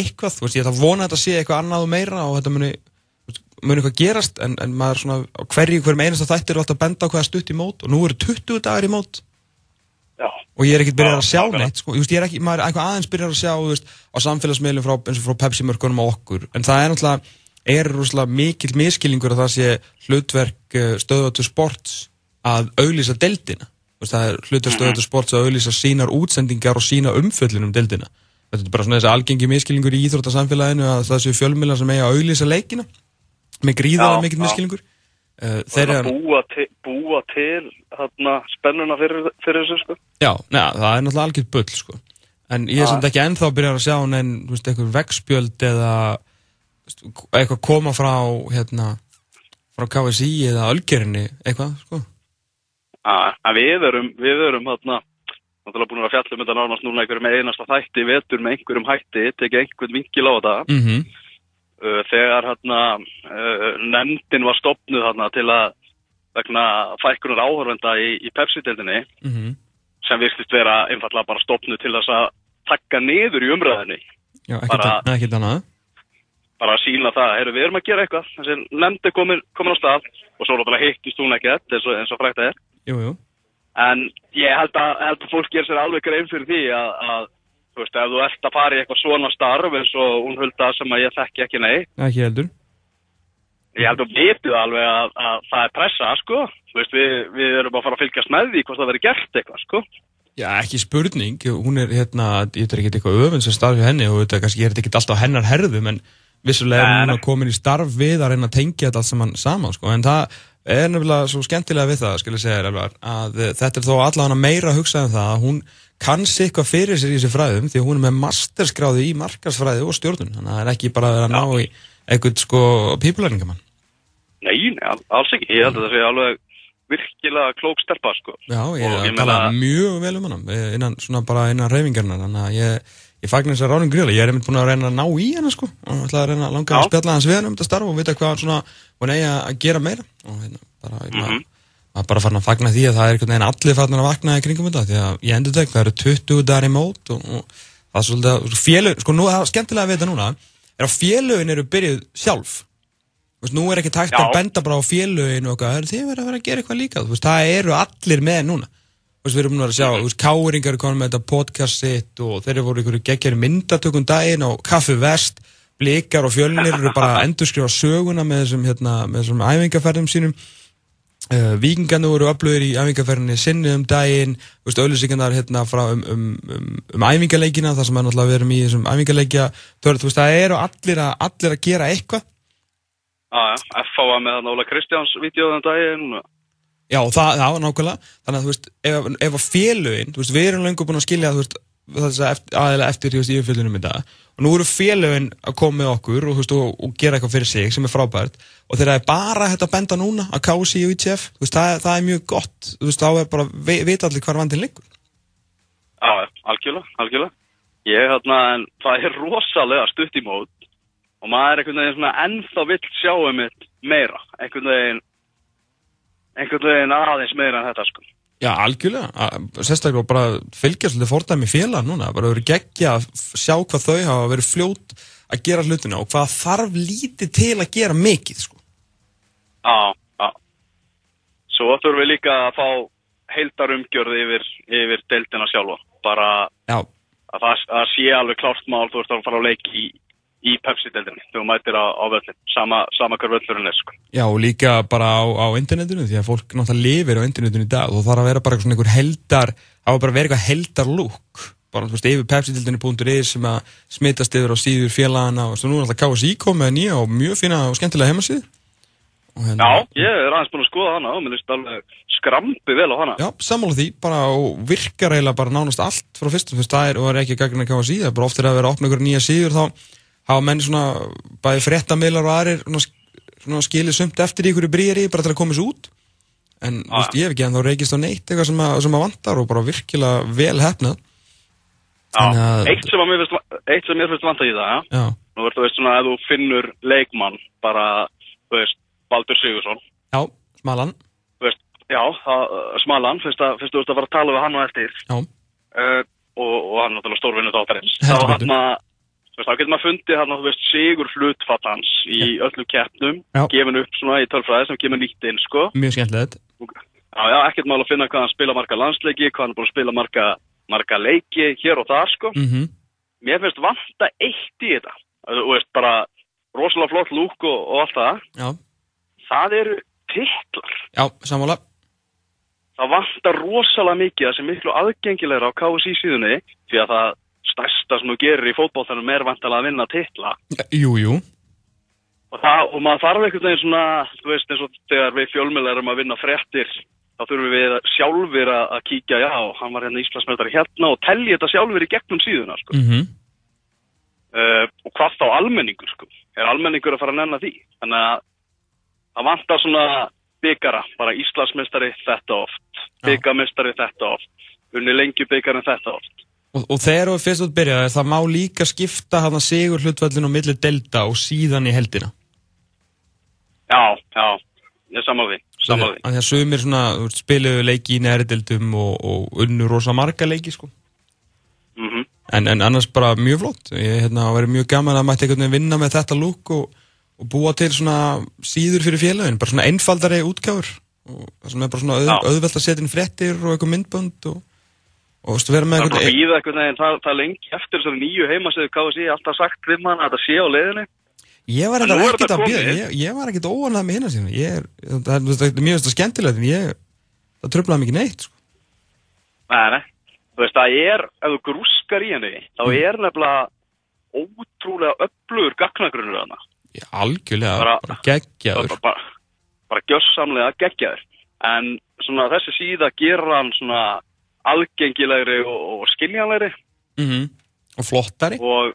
eitthvað, þú veist, ég ætla að vona að þetta sé eitthvað annað og meira og þetta muni, muni eitthvað gerast en, en maður svona, hverju, hverjum einasta þættir er alltaf að benda á hvaða stutt í mót og nú eru 20 dagar í mót. Og ég er ekkert byrjað að sjá neitt sko. ég, veist, ég er ekki, maður er eitthvað aðeins byrjað að sjá veist, á samfélagsmiðlum frá, eins og frá Pepsi-mörkunum á okkur en það er náttúrulega, er rosalega mikill miskilningur að það sé hlutverk eh, stöðvöldu sports að auglýsa deldina. Það er hlutverk stöðvöldu sports að auglýsa sínar útsendingar og sína umföllin um deldina. Þetta er bara svona þessi algengi miskilningur í íþróttasamfélaginu að það séu fjölmjöla sem eiga að auglýsa leikina með gríðalega mikill miskilningur. Uh, þeir eru að búa til, búa til þarna, spennuna fyrir, fyrir þessu sko. Já, neða, það er náttúrulega algjört bull sko. En ég er samt ekki ennþá að byrja að sjá en, þú veist, eitthvað vegspjöld eða eitthvað koma frá hérna, frá KSI eða Ölgerinni, eitthvað, sko. Já, við erum, við erum hérna, náttúrulega búin að fjalla um þetta nánast núna einhverjum einasta þætti, vetur með einhverjum hætti, tekið einhvern vingil á þetta. Mhm. Mm þegar hérna uh, nefndin var stopnuð hérna til að vegna fækkunar áhörvenda í, í Pepsi-deldinni mm -hmm. sem virktist vera einfallega bara stopnuð til þess að takka niður í umræðinni Já, ekkert annað bara að sína það, heyrðu við erum að gera eitthvað þessi nefndi komin, komin á stað og svo náttúrulega hittist hún ekkert eins og, eins og frækt að er jú, jú. en ég held að, held að fólk ger sér alveg grein fyrir því að, að Þú veist, ef þú ert að fara í eitthvað svona starf eins og hún hulda sem að ég þekki ekki nei. Ekki heldur. Ég held að við veitum alveg að, að það er pressa, sko. Þú veist, við, við erum að fara að fylgjast með því hvort það verður gert eitthvað, sko. Já, ekki spurning. Hún er hérna, ég veit ekki eitthvað öfn sem starf hjá henni og þetta kannski er þetta ekki alltaf hennar herðum en vissulega er hún að koma í starf við að reyna að tengja þetta allt saman saman, sko. En það er nefnilega svo skemmtilega við það, segja þér, að þetta er þó allavega meira að hugsa um það að hún kannski eitthvað fyrir sér í þessi fræðum því hún er með masterskráði í markarsfræði og stjórnun, þannig að það er ekki bara að vera að ná í eitthvað sko pípulæringamann Nei, nei, alls ekki. Ég held að það sé alveg virkilega klók stelpa sko. Já, ég er að tala mjög vel um hann innan, svona bara innan reyfingarna þannig að ég, ég fagnar þess að ráðum gríla ég er einmitt búin að reyna að ná í hann sko. Og ætla að reyna að langa Já. að spjalla hans við hann um þetta starf og vita hvað svona hún eigi að gera meira. Og hérna, bara, mm -hmm að bara fara að fagna því að það er einhvern veginn allir farin að vakna í kringum þetta því að ég endur ekki, það eru 20 dagar í mót og, og það er svolítið félög, sko nú er það skemmtilega að vita núna er að félögin eru byrjuð sjálf. Veist, nú er ekki tækt Já. að benda bara á félögin og eitthvað, þið verður að vera að gera eitthvað líka veist, það eru allir með núna. Veist, við erum nú að sjá, mm -hmm. káringar er komin með þetta podcast sitt og þeir eru voru einhverju geggjari myndatökun daginn og kaffi vest blikar og fjölnir eru bara að endurskrifa söguna með þessum, hérna, með þessum æfingaferðum sínum. Uh, Víkingarnu voru öflugir í æfingarferðinni sinni um daginn, auðvisingarnar hérna um, um, um, um æfingarleikina þar sem við erum í þessum æfingarleikja það eru allir að, allir að gera eitthvað. Já, ja, F.A. með þannig Óla Kristjáns videóðan daginn. Já, það, það var nákvæmlega. Þannig að þú veist, ef, ef að félögin þú veist, við erum lengur búin að skilja þú veist, þess að eftir, í yfirfjöldunum í dag. Og nú eru félögin að koma með okkur og, veist, og, og gera eitthvað fyrir sig sem er frábært. Og þegar það er bara þetta að benda núna að kási í veist, það, það er mjög gott. Veist, þá er bara, ve veit allir hvað vandin liggur. Já, algjörlega, algjörlega. Ég, hérna, það er rosalega stutt í mót og maður er einhvern veginn ennþá vill sjá um meira. Einhvern veginn einhvern veginn aðeins meira en þetta sko Já, algjörlega, sérstaklega bara fylgja svolítið fordæmi félag núna, bara verið geggja að sjá hvað þau hafa verið fljót að gera hlutina og hvað þarf lítið til að gera mikið, sko. Já, já. Svo þurfum við líka að fá heildar umgjörði yfir, yfir deildina sjálfa, bara já. að það að sé alveg klárt mál, þú ert að fara að leiki í í Pepsi-deldinni, þú mætir á, á völlin sama, sama hver völlurinn er sko. Já, og líka bara á, á internetinu því að fólk náttúrulega lifir á internetinu í dag og það þarf að vera bara einhver heldar það var bara að vera eitthvað heldar lúk bara, þú veist, yfir pepsi-deldinni.is sem að smittast yfir á síður félagana og nú er alltaf KSI komið nýja og mjög fina og skemmtilega heimasíð hérna, Já, ég er aðeins búin að skoða hana og mér finnst alveg skrampi vel á hana. Já, sammála því, bara og virkar eiginlega bara nánast allt frá fyrstum, þú veist, það er, og er ekki gagna KSI, það er bara oftir að vera að opna ykkur nýja síður þá hafa menni svona bæði fréttamiðlar og aðrir svona, svona skilið sumt eftir í ykkur brýri bara til að koma þessu út. En ah. veist, ég hef ekki en þá reykist á neitt eitthvað sem að, sem að vantar og bara virkilega vel hefnað Já, eitt sem, finnst, eitt sem mér finnst vanta í það ja? nú verður þú veist svona að þú finnur leikmann bara, þú veist, Baldur Sigursson Já, Smalan. Veist, Já, það, Smalan, að þú veist að fara að tala við hann og eftir. Uh, og, og hann er náttúrulega stórvinni þáttarins. Þá hann að þá getur maður fundið hann þú veist sigur hlutfatt hans í öllu keppnum gefin upp svona í tölfræði sem kemur nýtt inn sko mjög skemmtilegt já já, ekkert mál að finna hvað hann spila marga landsleiki hvað hann er búin að spila marga, marga leiki hér og þar sko mm -hmm. mér finnst vanta eitt í þetta þú veist bara rosalega flott lúk og, og allt það. Já. Það eru titlar. Já, sammála. Það vantar rosalega mikið að sem miklu aðgengilegra á KSI síðunni því að það stærsta sem þú gerir í fótballtænum er vantalega að vinna titla. Jú, jú. Og, það, og maður þarf einhvern veginn svona, þú veist eins og þegar við fjölmjölar erum að vinna frettir, þá þurfum við sjálfur að kíkja, já, hann var hérna Íslandsmeðar hérna og telli þetta sjálfur í gegnum síðuna, sko. Mm -hmm. uh, og hvað þá almenningur, sko. Er almenningur að fara að nenna því? Þannig að það vantar svona byggara, bara Íslandsmeðstari þetta oft, byggamestari þetta oft, unni lengju byggarinn þetta oft. Og, og þegar við fyrst út byrjaði, það má líka skipta hann að sigur hlutvöldin á milli delta og síðan í heldina. Já, já, ég samáði, samáði. Þannig að sumir svona spiluðu leiki í næri deildum og, og unnu rosa marga leiki, sko. Mm -hmm. en, en annars bara mjög flott. Ég hérna, var mjög gaman að mætti einhvern veginn vinna með þetta lúk og, og búa til svona síður fyrir félagin, bara svona einfaldari útgáður. Og það sem er bara svona auð, auðvelt að setja inn frettir og eitthvað myndbönd og og þú veist, vera með eitthvað... Það er bara býða eitthvað, það, það er lengi eftir þessari nýju heimasöðu KSI, alltaf sagt við mann að þetta sé á leiðinu. Ég var ekkert að býða, ég, ég var ekkert óanað með hérna síðan, ég er, það er mjög að skemmtilegt, en ég, það tröflaði mikið neitt, sko. Nei, nei, þú veist, það er, ef þú grúskar í henni, þá mm. er nefnilega ótrúlega öflugur gagnagrunur þarna. Já, algjörlega, bara, bara geggjaður. Bara, bara, bara aðgengilegri og, og skiljanlegri. Mm -hmm. Og flottari. Og,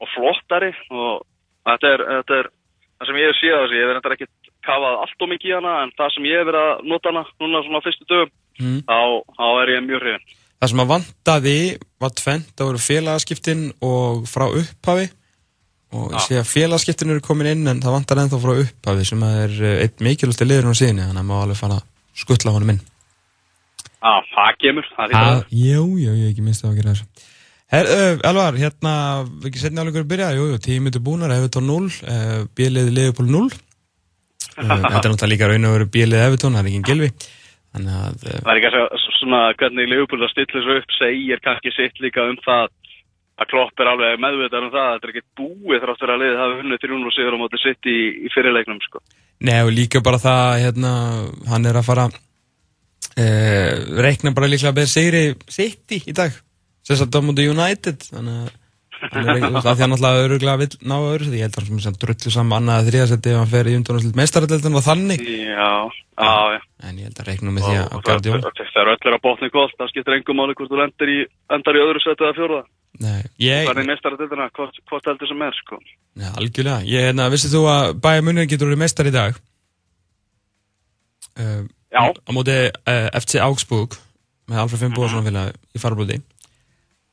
og flottari og Þetta er, þetta er það sem ég hef á þessi, ég hef verið ekki kafað allt og mikið í hana, en það sem ég hef verið að nota hana núna svona fyrstu dögum, mm. þá, þá er ég mjög hrifin. Það sem að vantaði var tvent, það voru félagaskiptin og frá upphafi og ég sé að félagaskiptin eru komin inn en það vantar ennþá frá upphafi sem er eh, eitt mikilvægt liður á síðan, þannig að maður alveg fara að skuttla honum inn. Já, það kemur, það er að... Jú, jú, ég hef ekki minnst að gera þessu. Her, uh, Elvar, hérna, við ekki setja álengur að byrja, jú, jú, tíu myndir búnar, Evertón 0, uh, bíliði Leifupól 0, uh, *laughs* þetta er náttúrulega líka raun og veru bíliði Evertón, það er ekki en gilvi, þannig að... Það er ekki svona, hvernig Leifupól að stilla þessu upp segir kannski sitt líka um það að Klopp er alveg meðvitað um það, þetta er ekki búið þráttur að liðið hafa vunnið 300 sigur á móti sitt í, í fyrirleiknum, sko. Nei, og líka bara það, hérna, hann er að fara, reikna bara líklega að beða sigri sitt í dag. Sérstaklega á mútið United þannig að það er að náttúrulega öruglega vil ná öðru ég held að það er drullu saman annað þrjasetti ef hann fer í undanúrslut meistarallildin og þannig. Já, já, já. En ég held að reiknum með því að Guardiol það er öllir að botna í kvöld það skiptir engum máli hvort þú endar í öðru seti eða fjóruða það er í meistarallildina hvort heldur sem er sko. Já, algjörlega, ég hérna, vissið þú að bæja munir getur verið meistar í dag? Uh, já á mútið uh, FC Augsburg með Alfred Finnbúarsson í farblóði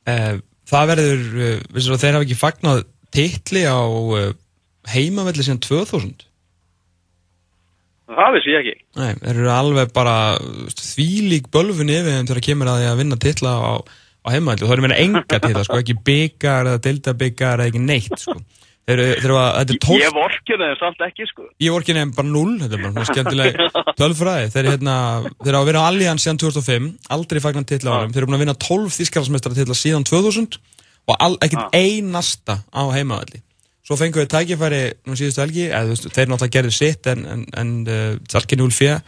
Uh, það verður, uh, vissur að þeir hafa ekki fagnat titli á heimavelli síðan 2000? Það vissi ég ekki. Nei, þeir eru alveg bara þvílík bölfun yfir til að kemur að því að vinna titla á, á heimavelli og það eru meina enga titla, sko, ekki byggar eða deltabyggar eða ekki neitt, sko. Þeir, þeir var, þetta er tólf... Ég vorkina þeim samt ekki, sko. Ég vorkina þeim bara null, þetta er bara skemmtileg *laughs* tölfræði. Þeir, hérna, þeir hafa verið á Allianz síðan 2005, aldrei fagnan titla á þeim. Þeir eru búin að vinna 12 þýskarhalsmeistara titla síðan 2000 og all, ekkert ah. einasta á heimaðalli. Svo fengum við tækifæri nú síðustu helgi, eða þeir náttúrulega gerði sitt en, en, en uh, Salkin 0-4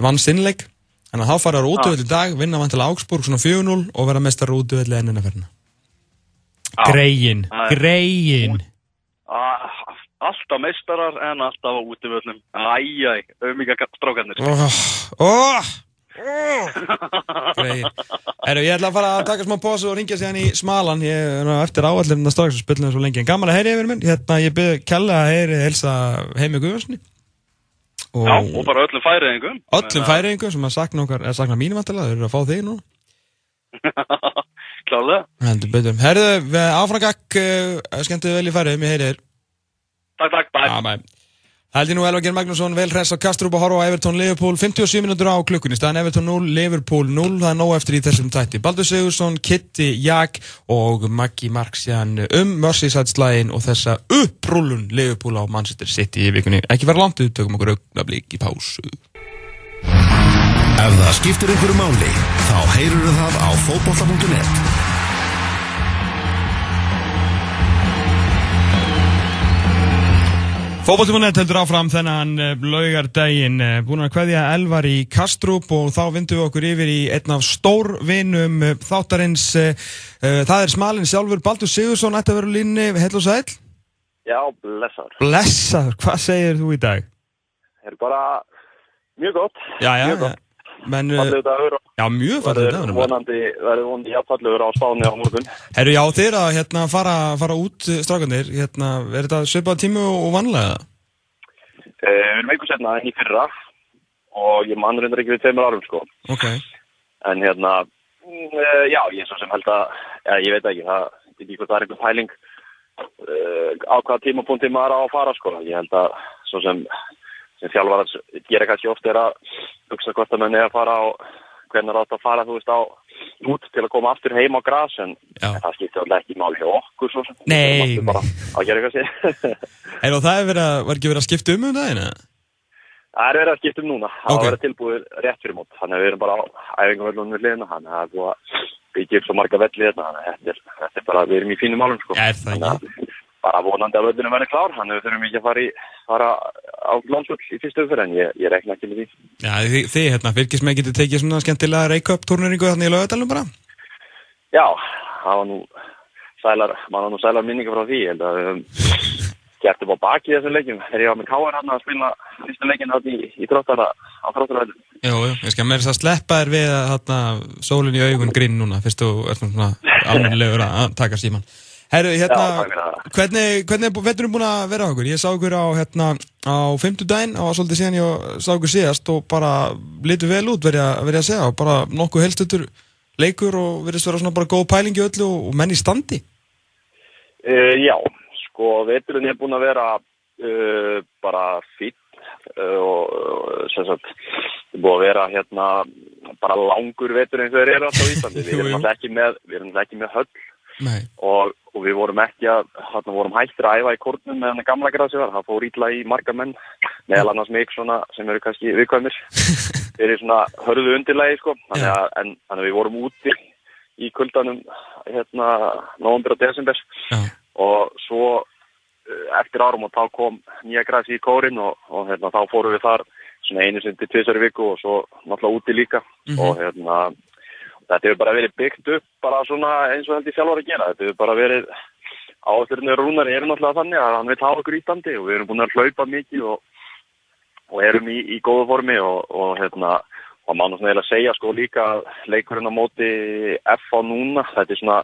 vann sinnleik. Þannig að þá faraður útvöld í dag, vinna vantilega Augsburg svona 4-0 og vera mestar útvöld ennina ferna. Greiðin, greiðin. Ah, alltaf meistarar en alltaf á útivöldnum æjæj, auðvika strákarnir. Oh, oh, oh. Erðu, ég ætla að fara að taka smá pósu og ringja sér hann í smalan. Ég er eftir áallin að strákast spilna svo lengi en gaman að heyri yfir minn, hérna ég byrði kella að heyri helsa heimi Guðvarsni og, Já, og bara öllum færiðingum öllum færiðingum sem að sakna okkar, eða sakna mínum alltaf, þau eru að fá þig nú *laughs* Klálega. Herðu, áfrangakk uh, skemmtuðu vel í færið, mér heyrir. Takk, takk, bæ ah, Haldi nú Elvar Geir Magnússon, vel hress á Kastrup og horfa á Evertón Liverpool. 57 minútur á klukkunni, staðan Evertón 0, Liverpool 0 það er nóg eftir í þessum tætti Baldur Sigursson, Kitty, Jak og Maggi Marksjan um Merseyside-slægin og þessa upprúlun Liverpool á Manchester City í vikunni. Ekki vera langt, við tökum okkur augnablík í pásu Ef það skiptir einhverju máli, þá heyrur það á fótbolla.net. Fókbaltímanett heldur áfram þennan eh, laugardaginn, eh, búin að hvaðja elvar í Kastrup og þá vindum við okkur yfir í einn af stórvinum eh, þáttarins, það er smalinn sjálfur, Baldur Sigursson, ætti að vera línni, heil og sæl? Já, blessaður. Blessaður, hvað segir þú í dag? Það er bara mjög gott. Já, já, mjög gott. Men, fallið dagur. Já, mjög fallið dagur. Vonandi verður vonandi jafnfallegur á spáni á morgun. Herru, já, þeir að hérna, fara, fara út strakandir, hérna, er þetta söpað tímu og vanlega? Uh, við erum eitthvað setna enn í fyrra og ég mann reyndar ekki við tveimur árum, sko. Ok. En hérna, uh, já, ég er svo sem held að, ja, ég veit ekki, það er ekki hvort það er einhver pæling uh, á hvaða tímapunkti maður á að fara, sko. Ég held að, svo sem sem þjálfar að gera kannski oft er að hugsa hvort að mann er að fara á hvernig rátt að fara þú veist á út til að koma aftur heim á græs en það skiptir alltaf ekki mál hjá okkur svo sem. Nei. *laughs* Og það verið að, var ekki verið að skipta um um dagina? Það er verið að skipta um núna. Það okay. var verið tilbúið rétt fyrir mót. Þannig að við erum bara á æfingavellunum við liðina þannig að það er búið að byggja upp svo marga velli þetta þannig að þetta er bara, við erum í fínum álum sko. Bara vonandi að völdunum verður klár að við þurfum ekki að fara í fara á landsvöld í fyrstu umfyrir en ég, ég rekna ekki með því. Já, þið, þið hérna, fyrkismenn getur tekið svona skemmtilega reykjöp turneringu þannig í lögadalunum bara? Já, það var nú sælar, mann var nú sælar minninga frá því, held að við höfum gert upp á baki þessum leikjum. Þegar ég var með Káar hann að spila fyrsta leikin átt í, í tróttara, á tróttaröðum. Jú, jú, ég skal meira þess að sleppa þér við að hérna, sólinn í augun grinn núna, fyrst þú ert svona almennilegur að taka síman. Herru, hérna, hvernig, hvernig er vetturum búin að vera okkur? Ég sá okkur á, hérna, á femtudaginn, á svolítið síðan ég sá okkur síðast og bara litur vel út verið að, verið að segja og bara nokkuð helstutur leikur og verið að vera svona bara góð pælingi öllu og, menn í standi. Uh, já, sko, vetturinn er búin að vera uh, bara fýtt uh, og sem sagt, það er búin að vera hérna bara langur vettur eins og þeir eru alltaf í Íslandi. *laughs* Við erum alltaf ekki með, ekki með höll og, og við vorum ekki að, hérna vorum hættir að æfa í kórnum með hann gamla græsi var, það fór ítla í marga menn, meðal annars mig svona sem eru kannski viðkvæmir, *laughs* þeir eru svona hörðu undirlegi sko, þannig að, en, þannig að við vorum úti í kuldanum hérna november og desember. Já. og svo eh, eftir árum og þá kom nýja græsi í kórin og, og hérna þá fórum við þar svona einu sem til tvisari viku og svo náttúrulega úti líka. Mm -hmm. og hérna þetta hefur bara verið byggt upp bara svona eins og heldur sjálfur að gera þetta hefur bara verið áþurinu rúnar er náttúrulega þannig að hann vil hafa okkur ítandi og við erum búin að hlaupa mikið og, og erum í, í góðu formi og, og hérna og maður náttúrulega segja sko líka leikurinn á móti F á núna þetta er svona,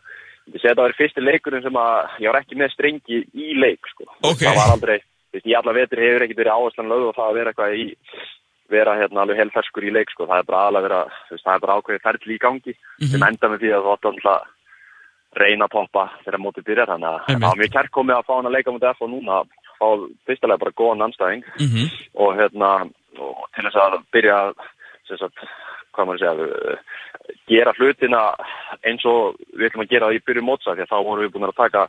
ég segi að það var fyrsti leikurinn sem að ég var ekki með strengi í leik sko, okay. það var aldrei í alla vetri hefur ekki verið áherslan lög og það að vera eitthvað í vera hérna alveg helferskur í leik sko. það er bara aðalega vera, það er bara ákveðið ferli í gangi mm -hmm. sem enda með því að þú átt alltaf reyna að poppa þegar mótið byrjar þannig að það var mjög kærk komið að fá hann að leika mútið F og núna fá fyrstulega bara góðan anstæðing mm -hmm. og hérna og til þess að byrja að hvað maður segja gera hlutina eins og við ætlum að gera það í byrju mótsa því að þá vorum við búin að taka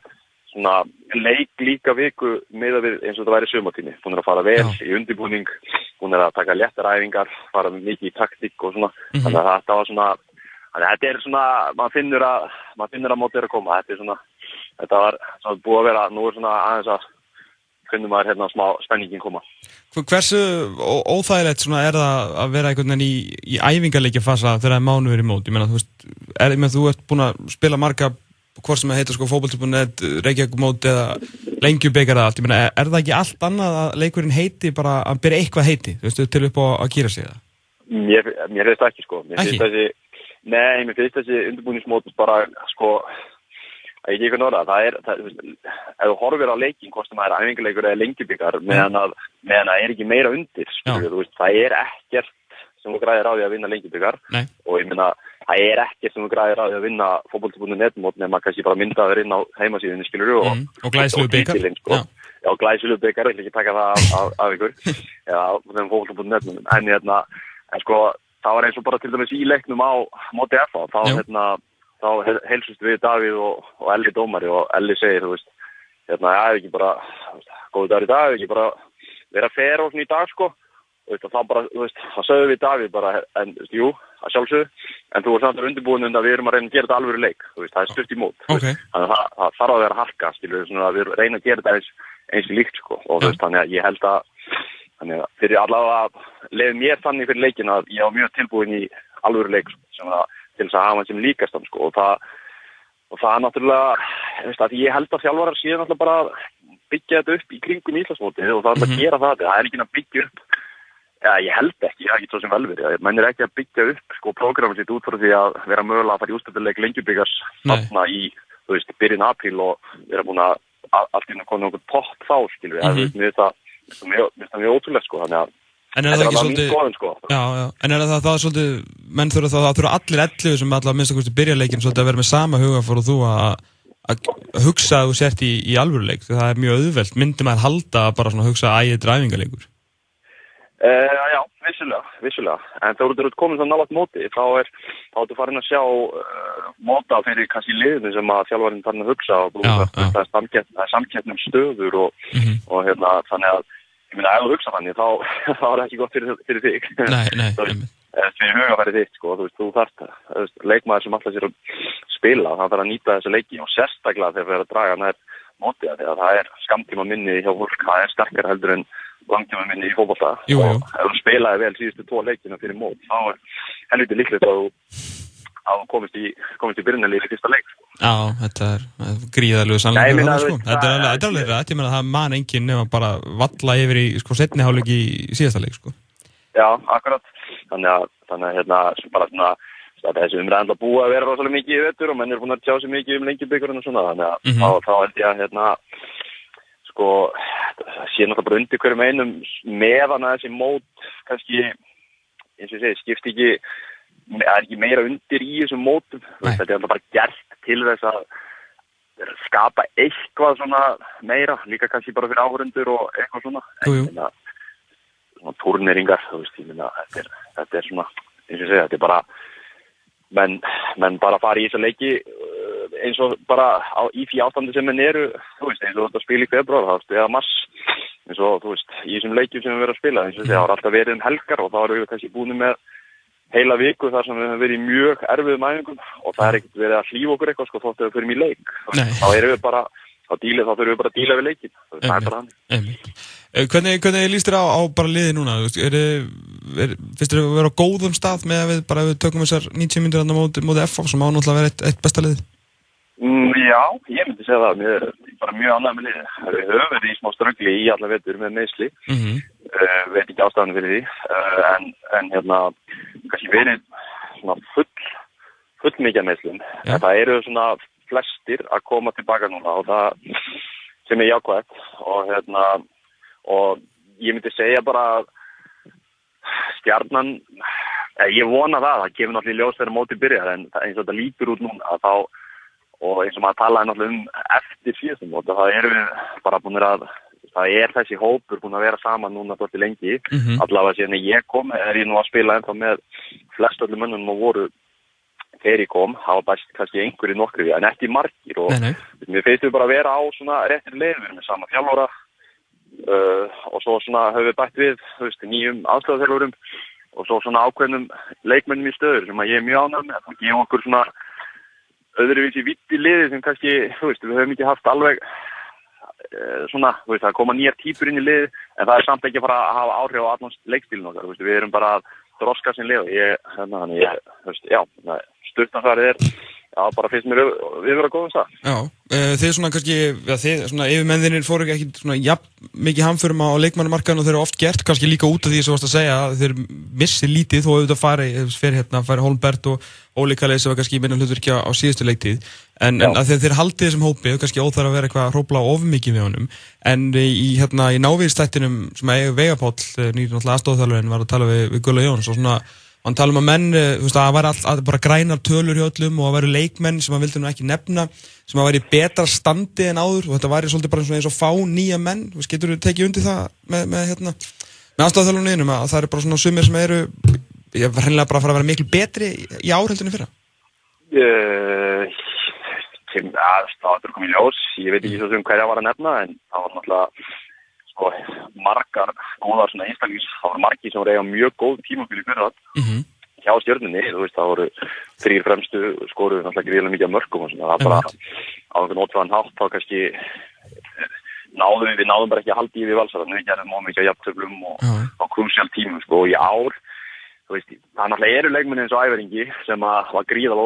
svona leik líka viku með að við eins og þetta væri sumatími búin að fara vel Já. í undirbúning hún er að taka léttaræfingar, fara mikið í taktík og svona, mm -hmm. þannig að þetta var svona, þannig að þetta er svona, maður finnur að, maður finnur að mótið er að koma, þetta er svona, þetta var svona búið að vera, nú er svona aðeins að finnum maður hérna smá spenningin koma. Hversu óþægilegt svona er það að vera einhvern veginn í, í æfingarleikja fasa þegar það er mánuður í mót? Ég menna, þú veist, er, ég menna, þú ert búin að spila marga hvort sem það heitir sko fókbaltöpunett, Reykjavík mót eða lengjubikar eða allt, ég meina, er, er það ekki allt annað að leikurinn heiti bara að byrja eitthvað heiti, þú veistu, til upp á að gera sig það? Mér, mér finnst það ekki sko, mér finnst þessi, nei, mér finnst þessi undirbúinismót bara sko, að ég ekki norða, það er, það, ef þú horfir á leikin, hvort sem það er æfingarleikur eða lengjubikar, meðan að, meðan að er ekki meira undir, skilur, þú veist, það er ekkert sem þú græðir á því að vinna lengjubikar og ég minna, það er ekkert sem þú græðir að vinna fókbóltibúinu netmót nema kannski bara myndaður inn á heimasíðinu skilur og, mm, og glæslu byggar sko. já, já glæslu byggar, ég vil ekki taka það af, af, af ykkur. *laughs* Já, þeim fókbóltibúinu netmót en hérna, en sko það var eins og bara til dæmis í leiknum á móti FA, þá hérna þá helsust við Davíð og, og Elli Dómari og Elli segir, þú veist hérna, ég hef ekki bara, góðu dagur í dag, ég hef ekki bara verið að fera og svona í dag sko. Og þá bara, þú veist, það sögðu við Davíð bara, en, þú veist, jú, að sjálfsögðu, en þú er samt að undirbúin undan að við erum að reyna að gera þetta alveg leik, veist, það er stutt í mót, okay. þannig að það, það þarf að vera harka, skilur, svona að við reynum að gera þetta eins, eins og líkt sko og þú veist þannig að ég held að þannig að fyrir allavega leiði mér þannig fyrir leikin að ég á mjög tilbúin í alvöru leik sem að til þess að hafa hann sem líkastan sko og það og það er náttúrulega, veist, að ég held að þjálfarar séu náttúrulega bara byggja þetta upp í kringum íslasmótið og það er mm -hmm. að mhm. gera það, það er ekki að byggja upp Já, ég held ekki, ég hef ekki svo sem velverið. Menn er ekki að byggja upp sko prógramið sitt út frá því að vera mögulega að fara í ústöðuleik lengjubíkars þarna í, þú veist, byrjun april og vera búin að allt inn að koma einhvern pott þá, skilvið. Mm -hmm. Mér finnst það mjög ótrúlega, sko, þannig að En er það ekki svolítið, skoðin, sko. já, já, en er það það svolítið, menn þurfa það, það þurfa allir ellu sem allar minnst að kosti byrja leikin svolítið að vera með sama huga fór og þú að hugsa að þú sért í, í alvöruleik, það er mjög auðvelt, myndi maður halda að bara svona hugsa að ægir dræfingarleikur? Uh, já, vissulega, vissulega. En þegar þú ert komin svo nálat móti, þá er þá ertu farin að sjá uh, móta fyrir kannski liðinu sem að þjálfarinn farin að hugsa og já, já. það er, er samkeppnum stöður og, mm -hmm. og hérna, þannig að ég minna, ef þú hugsa þannig, þá, *laughs* þá er það ekki gott fyrir, fyrir þig. Nei, nei. *laughs* Fyrir hugafæri þitt, sko, þú veist, þú þarft leikmaður sem alltaf sér að spila, það þarf að nýta þessu leiki og sérstaklega þegar það er að draga nær mótið, þegar það er skamtíma minni hjá fólk, það er sterkar heldur en langtíma minni í fólkválta og ef þú spilaði vel síðustu tvo leikina fyrir mót þá er helviti líklegt að þú komist í, í byrjunalíði í fyrsta leik sko. Já, þetta er, er gríðarlegu sannlega sko. þetta er alveg, rætt, ég meina það man enginn nefn að bara valla yfir í sko, setniháleik í síðasta leik sko. Já, akkurat þannig að, þannig að hérna, bara svona þessi umræðan að búa að vera rosalega mikið í vettur og menn er búin að tjá sér mikið um lengjubíkurinn og svona þannig að mm -hmm. þá, þá held ég að hérna sko, sé náttúrulega bara undir hverjum einum meðan að þessi mót kannski, eins og ég segi, skipt ekki, það er ekki meira undir í þessum mótum, þetta er alltaf bara gert til þess að skapa eitthvað svona meira, líka kannski bara fyrir áhörundur og eitthvað svona, en svona, svona turneringar, þú veist, minna, þetta er, þetta er svona, eins og ég segi, þetta er bara, menn, menn bara fara í þessa leiki eins og bara á, í því ástandi sem henn eru, þú veist, eins og þetta spil í februar, það eða mars, eins og þú veist, í þessum leikjum sem við verðum að spila, eins og það har alltaf verið um helgar og þá erum við kannski búin með heila viku þar sem við hefum verið í mjög erfiðum æfingum og það er ekkert verið að hlýfa okkur eitthvað sko þóttu við fyrir mjög leik, þá erum við bara, þá, díla, þá þurfum við bara að díla við leikin, það er bara hann. Eh, hvernig, hvernig líst þér á, á bara liði núna? Er, er, þér að vera á góðum stað með að við bara við tökum þessar 90 myndir á móti, móti FF sem ánáttúrulega verið eitt, eitt besta liði? Mm, já, ég myndi segja það, mér er bara mjög annað með liði. Við höfum verið í smá ströngli í alla vetur með meðsli, mm -hmm. uh, veit ekki ástæðan fyrir því, uh, en, en hérna, kannski verið svona full, full mikið meðslum. Ja. Það eru svona flestir að koma tilbaka núna og það sem er jákvæmt og hérna, og ég myndi segja bara stjarnan, ég vona það, það kemur náttúrulega í ljós þegar mótið byrjar en eins og þetta lítur út núna að þá og eins og maður talaði náttúrulega um eftir síðustum og það er við bara búin að það er þessi hópur búin að vera saman núna þorti lengi mm -hmm. allavega síðan ég kom er ég nú að spila ennþá með flest öllum mönnum og voru þegar ég kom, hafa bæst kannski einhverju nokkru en ekki margir og nei, nei. mér feist við bara að vera á svona réttir leður með sama fjálfóra uh, og svo svona höfum við bætt við veist, nýjum aðstöðarþjálfurum og svo svona ákveðnum leikmennum í stöður sem að ég er mjög ánæg með það gefur okkur svona öðruvísi vitt í liði sem kannski, þú veist, við höfum ekki haft alveg uh, svona, þú veist, það koma nýjar típur inn í liði en það er samt ekki að fara að hafa áhrif á allans leikstílun okkar, við erum bara að droska sin lið og ég, hérna, ég, þú veist, já, styrtansvarið er Já, bara finnst mér við vera góðum stað. Já, uh, þeir svona kannski, ja, þeir svona yfirmenðinir fóru ekki svona jafn mikið hamförum á leikmannumarkaðinu og þeir eru oft gert, kannski líka út af því sem þú varst að segja að þeir missi lítið þó auðvitað fari, fyrir hérna, fari Holmbert og Óli Kallið sem var kannski minna hlutverkja á síðustu leiktið, en, en að þeir, þeir haldið þessum hópi, kannski óþar að vera eitthvað að hrópla of mikið við honum, en í, hérna, í náviðstættinum sem að Vegapáll, eh, nýjum alltaf aðstofþjálfurinn, var að tala við, við Gulla Jóns og svona hann tala um að menn, eh, þú veist, að það væri all, bara grænar tölur hjá öllum og að væri leikmenn sem hann vildi nú ekki nefna, sem að væri betra standi en áður og þetta væri svolítið bara eins og fá nýja menn, þú veist, getur þú tekið undir það með, með hérna, með aðstofþjálfunum einum að það eru bara svona sumir sem eru ég var hennilega bara að fara að vera miklu betri í áhaldunum fyrra uh, sem aðstofður komið ljós, ég veit ekki svo sem hverja var að nefna en það var náttúrulega sko, margar góðar svona einstaklings, það voru margi sem voru eiga mjög góð tímafíli fyrir það mm -hmm. hjá stjórnunni, þú veist, það voru þrýr fremstu skoruð náttúrulega gríðilega mikið mörgum og svona, það bara á einhvern ótrúan hátt þá kannski náðum við, við náðum bara ekki að halda í við valsarðan, við gerðum mjög mikið á jafntöflum og á krúsjál tímum sko og í ár, þú veist, það náttúrulega eru leikmenni eins og æveringi sem að var gríðal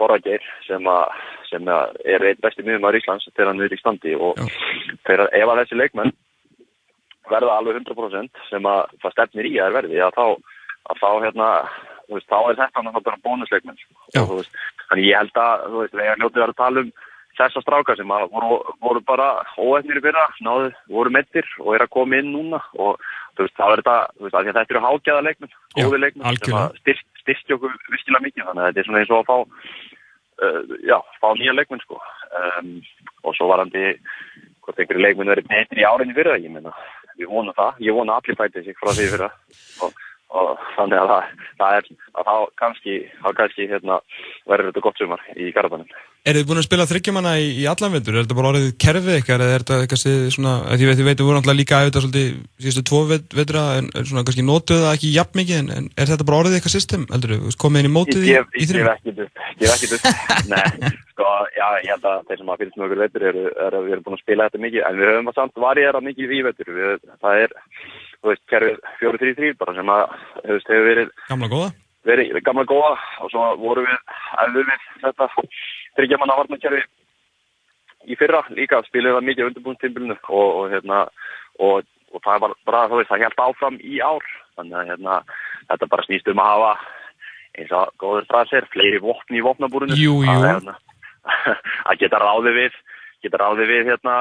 Þorrageir sem, sem er einn besti miðum á Íslands til hann við í standi og þegar ef að þessi leikmenn verða alveg 100% sem að það stefnir í að er verði að þá, að þá hérna veist, þá er þetta náttúrulega bara bónusleikmenn sko. þannig ég held að veist, við erum ljótið að tala um þessa stráka sem voru, voru bara óefnir í fyrra, náðu, voru mettir og er að koma inn núna og veist, þá er þetta, þetta eru hágæða leikmenn, góði leikmenn sem að styrst, styrst okkur virkilega mikið, þannig að þetta er svona eins og að fá uh, já, fá nýja leikmenn sko. Um, og svo varandi hvort einhverju leikmenn verið betri í árinni fyrra, ég menna, við vonum það, ég vona allir bætið sig frá því fyrra. Og og þannig að það, það er að þá kannski, kannski hérna, verður þetta gott sumar í Garðanum. Er þið búin að spila þryggjumanna í, í allan vindur? Er þetta bara orðið kerfið ykkar eða er þetta eitthvað svona, því veitum við vorum alltaf líka auðvitað svolítið síðustu tvo vindra en svona kannski nótuð það ekki jafn mikið en, en er þetta bara orðið eitthvað system, heldur þú? Komið inn í mótið í, í þrjum? Ég hef ekkert upp, *laughs* nei, sko, já, ég held að þeir sem að fylgst með okkur veitur er að við erum búin að spila þetta mikið en við höfum að samt varjera mikið í veitur, það er þú veist, kerfið 4-3-3 bara sem að, þú veist, hefur verið Gamla góða? Verið gamla góða og svo voru við, æfðu við þetta þryggjaman að varna kerfi í fyrra líka, spiluði það mikið undirbúinstimbilinu og, og hérna og, og það var bara, þú veist, það held áfram í ár, þannig að hérna þetta bara snýst um að hafa eins og góður strasir, fleiri vopni í vopnabúrinu. Jú, jú. að, hérna, *laughs* að geta ráði við geta ráði við hérna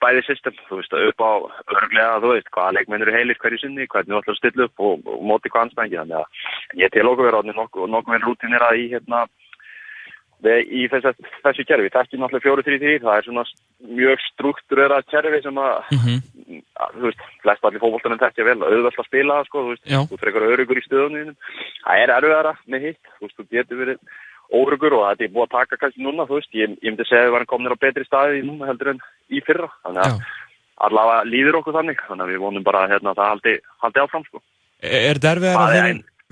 bæði system, þú veist, upp á örglega, þú veist, hvaða leikmennir eru heilir hverju sinni, hvernig þú ætlar að stilla upp og, og móti hvað anstæðingi, þannig að ég til okkur verið nokkuð nokku vel rútinir að í hérna, í þess, þessu kerfi, þetta er náttúrulega fjóru, þrý, þrý, það er svona mjög struktúrera kerfi sem að, mm -hmm. að þú veist, flest allir fólkváltanum þetta er vel, auðvöld að spila, sko, þú veist, Já. þú frekar auðvögur í stöðunum, það er erfiðara með hitt, þú veist, þú getur verið órugur og þetta er búið að taka kannski núna, þú veist, ég, ég myndi segja að við varum komin á betri staði núna heldur en í fyrra, þannig að allavega líður okkur þannig, þannig að við vonum bara hérna, að það haldi, haldi áfram, sko. Er þetta erfiðar að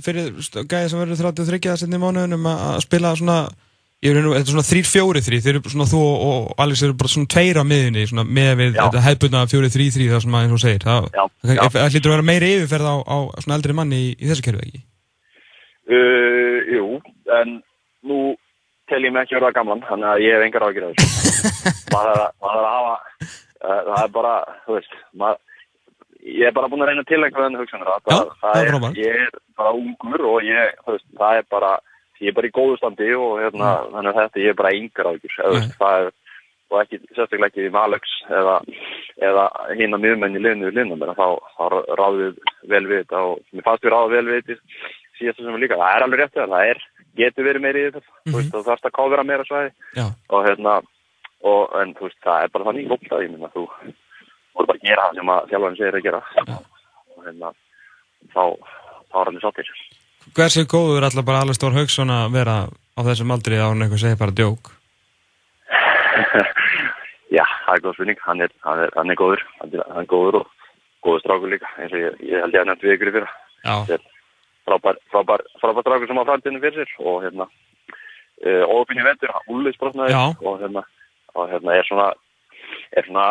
fyrir, fyrir gæði sem verður 33 að setja í mánuðunum að spila svona, ég veit nú, þetta er svona 3-4-3, þeir eru svona þú og Alex eru bara svona tveir á miðinni, svona með við Já. þetta hefðbunna 4-3-3 það sem maður eins og segir, það, það hlýtur að vera meiri yfirferð á, á svona eldri manni í, í þessu kerfi, ekki? Uh, jú, en nú tel ég mig ekki verða gamlan, þannig að ég hef engar ágjur af þessu. *laughs* maður er að hafa, uh, það er bara, þú veist, maður, ég er bara búin að reyna til einhverjum hugsanir. Já, það, það er. Ég er bara ungur og ég, þú veist, það er bara, ég er bara í góðu standi og hérna, mm. þannig að þetta, ég er bara engar ágjur. Það er, og ekki, sérstaklega ekki við Malux eða, eða hinn að miðmenn í linu við linum, en þá, þá ráðum við vel við þetta og mér fannst við ráðum vel við þetta síðast sem við líka. Það er alveg rétt, það er getur verið meiri í þetta mm -hmm. þú þarfst að káðra meira svæði. Og hérna og, en þú veist það er bara þannig gótt að ég minna þú voru bara að gera það sem að þjálfarni segir að gera. Já. og hérna þá, þá er hann sattir Hversu góður alltaf bara alveg stór haugsson að vera á þessum aldri á hann eitthvað segir bara djók? *laughs* Já, það er góð spurning. Hann er, hann er, hann er góður. Hann er, hann er góður og góður strákur líka eins og ég, ég held ég að nefndi við ykkur í fyrra. Já frábær, frábær, frábær dragur sem á framtíðinu fyrir sér og hérna uh, óöfinn í vendur, Ulli sprotnaði og hérna, og hérna er svona er svona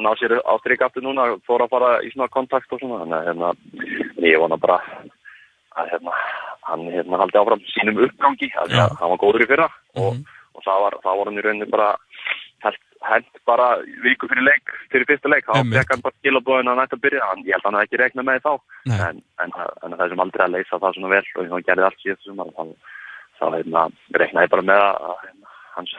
ná sér ástrykk aftur núna, fór að fara í svona kontakt og svona, þannig að hérna ég vona bara að hérna hann hérna haldi áfram sínum uppgangi að hann var góður í fyrra mm -hmm. og, mhm. og það var, það var hann í rauninni bara hend bara viku fyrir leik, fyrir fyrsta leik. Þá fekk hann bara skilabóðin að nætt að byrja hann, ég held að hann ekki rekna með þá. En, en, en það sem aldrei að leysa það svona vel og hann gerði allt síðan sumar þá, hérna, reknaði bara með að hérna, hans,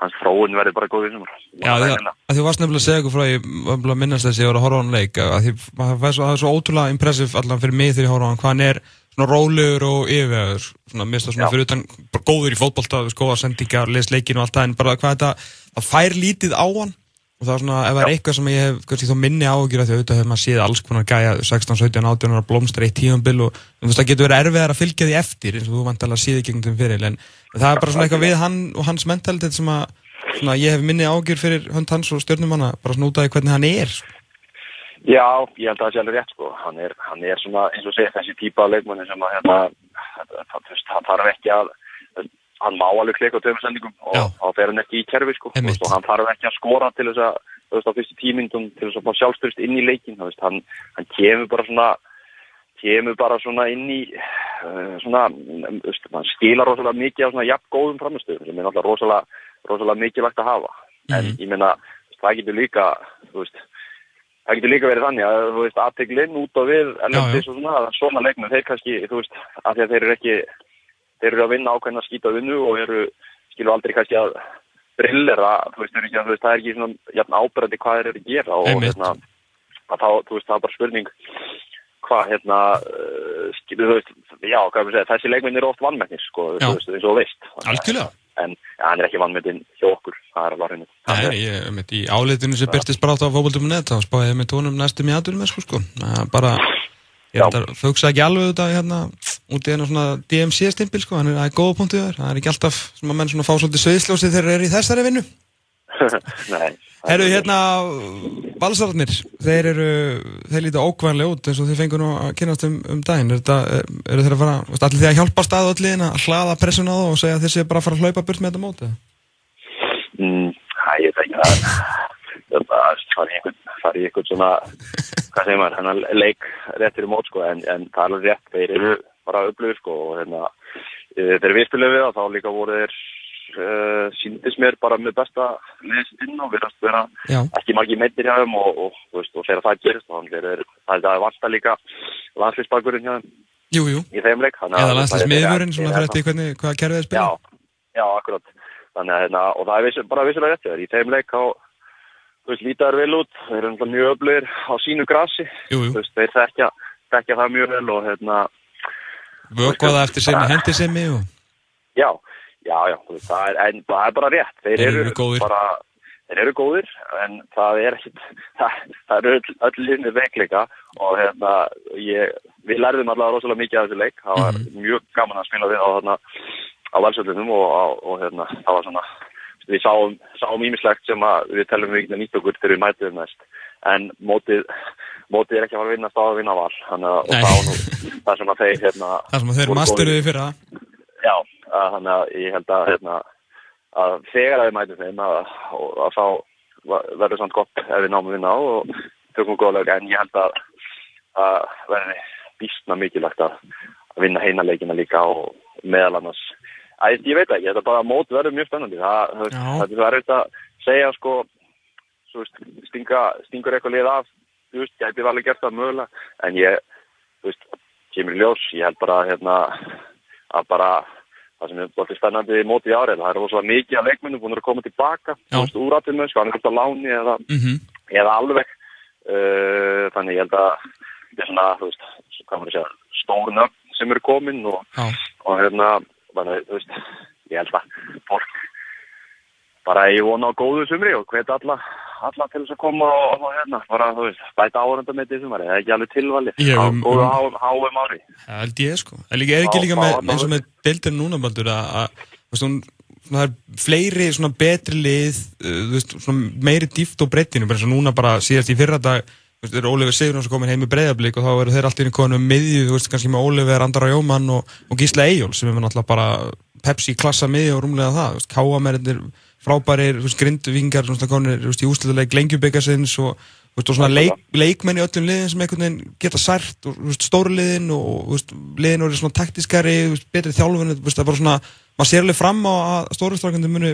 hans fróun verði bara góð í sumar. Já, því að, þú varst nefnilega að segja eitthvað frá ég minnast þess að ég var að horfa á hann leik að því það er svo, svo ótrúlega impressiv allan fyrir mig þegar ég horfa á hann hvað hann er svona rólegur og yfirvegur svona mista svona Já. fyrir utan bara góður í fótballta, skoða sendingar, les leikinu og allt það en bara hvað þetta það fær lítið á hann. Og það er svona, ef það er eitthvað sem ég hef kannski þá minni áhugjur að því auðvitað hefur maður séð alls konar gæja 16, 17, 18 ára blómstra í tíumbil og það getur verið erfiðar að fylgja því eftir eins og þú vant alveg að síði gegn þeim fyrir en það er bara svona eitthvað við hann og hans mentalitet sem að svona, ég hef minni áhugjur fyrir hönd hans og stjórnumanna bara svona út af hvernig hann er Já, ég held að það sé alveg rétt sko. Hann er, hann er svona, eins og segja þessi típa hann má alveg klika á tveimur sendingum og þá fer hann ekki í kerfi sko. Veist, og hann þarf ekki að skora til þess að þú veist á fyrstu tímindum til þess að fá sjálfstyrst inn í leikin veist, hann, hann kemur bara svona kemur bara svona inn í uh, svona, veist, hann skila rosalega mikið af svona jafn góðum framistöðum sem er náttúrulega rosalega, rosalega mikilvægt að hafa. Mm. en ég menna það getur líka þú veist það getur líka verið þannig að þú veist aðteglinn út á við elendis og svona svona leiknum þeir kannski þú veist af því að þeir eru ekki þeir eru að vinna ákveðin að skýta vinnu og eru, skilu aldrei kannski að brillera, þú veist, ekki, þú veist það er ekki svona jafn ábyrgandi hvað þeir eru að gera og hérna, að þá, þú veist, það er bara spurning hvað, hérna, uh, skilu, þú veist, já, er það segja, þessi leikminn eru oft vannmennir, sko, þú veist, eins og veist. Algjörlega. En ja, hann er ekki vannmennin hjá okkur, það er alveg hreinu. Nei, ég, um, í áleitinu sem byrtist bara átt á fókbaldum.net, þá spáði ég með tónum næstum í aðdurum, sko, sko, bara Ég fugsa ekki alveg út af hérna út í einu svona DMC-stimpil sko, hann er aðeins góða punktu þar, það er ekki alltaf sem að menn svona fá svolítið söðslósið þegar þeir eru í þessari vinnu. *laughs* Nei. Herru, hérna, balsararnir, þeir eru, þeir líta ókvæmlega út eins og þeir fengur nú að kynast um, um daginn. Er þetta, eru þeir að fara, allir því að hjálpa stað allir að hlaða pressun á það og segja að þeir sé bara að fara að hlaupa burt með þetta mótið? Mm, það er fara í einhvern, einhvern svona, *laughs* hvað segir maður, hennar leik réttir í mót sko, en, en það er alveg rétt, þeir eru bara öflugir sko og hérna, þeir viðspilum við og þá líka voru þeir uh, síndis mér bara með besta leðsinn og verðast vera Já. ekki margir meittir hjá þeim og, og, og, og þegar það gerist, þannig að það er vant að líka landslisbakurinn hjá þeim jú, jú. í þeim leik. Eða landslismiðurinn, svona fyrir eftir hvernig, hvaða kerfið er spilað. Já, að hérna, og það er bara vissilega rétt í þeim leik á þú veist, lítaður vel út, þeir eru mjög öflugir á sínu grassi, jú, jú. þú veist, þeir þekkja, þekkja það mjög vel og hérna... Vökvaða eftir sem hendi sem mig og... Já, já, já, veist, það, er, en, það er bara rétt, þeir, þeir eru, eru bara, þeir eru góðir, en það er ekkit, *laughs* það, það eru öll, linni veikleika og hérna, ég, við lærðum allavega rosalega mikið af þessu leik, það var -hmm. mjög gaman að spila við á þarna á valsöldunum og, og, og hérna, það var svona við sáum, ímislegt sem við telum við ekki að nýta okkur þegar við mætum næst. En mótið, mótið er ekki að fara að vinna stáð að vinna val. Þannig að það, nú, það sem að þeir hérna, það sem að þeir masturuði fyrir það já, þannig að ég held að, hérna, að þegar að við mætum þeim að, að þá verður samt gott ef við náum að vinna og tökum góðlega en ég held að að verði býstna mikilvægt að vinna heinalegina líka og meðal annars Æ, ég veit ekki, þetta bara mót verður mjög spennandi. Það, það er verið að segja sko, veist, stinga, stingur eitthvað lið af, þú veist, ég hef alveg gert það mögulega, en ég, þú veist, kemur í ljós, ég held bara hérna, að bara það sem er alltaf spennandi mót í árið, það er ósvað mikið af leikmennum búin að koma tilbaka, þú veist, úr aðtilmöð, sko, hann er alltaf láni eða, mm -hmm. eða alveg, uh, þannig ég held að þetta er svona, þú veist, segja, stórn upp sem eru komin og, og hérna, þannig, þú veist, ég held að fólk bara ég vona á góðu sumri og hvet alla, alla til þess að koma og, og hérna, bara, þú veist, bæta árandamitt í sumari, það er ekki alveg tilvalið, á góðu um, háum ári. Það held ég, sko. Það er ekki líka með, eins og með deildir núna, Baldur, að, þú veist, það er fleiri svona betri lið, uh, þú veist, svona meiri dýft og breyttinu, bara eins og núna bara síðast í fyrra dag, Þú veist, eru Ólífer Sigurðars að koma heim í breyðablík og þá eru þeir alltaf inn í konu um miðju, þú veist, kannski með Ólífer, Andra Jómann og, og Gísla Eyjól sem er náttúrulega bara Pepsi klassa miðju og rúmlega það, þú veist, Káamerinnir, frábærir, þú veist, grindvingar, svona konir, þú veist, í úsliðuleik lengjubikarsins og, þú veist, og svona leik, leikmenn í öllum liðin sem einhvern veginn geta sært og, þú veist, stóru liðin og, þú veist, liðin eru svona taktiskari, þú veist, betri þjálfun, þú veist, það er bara svona, maður sér alveg fram á að stóristrakandi muni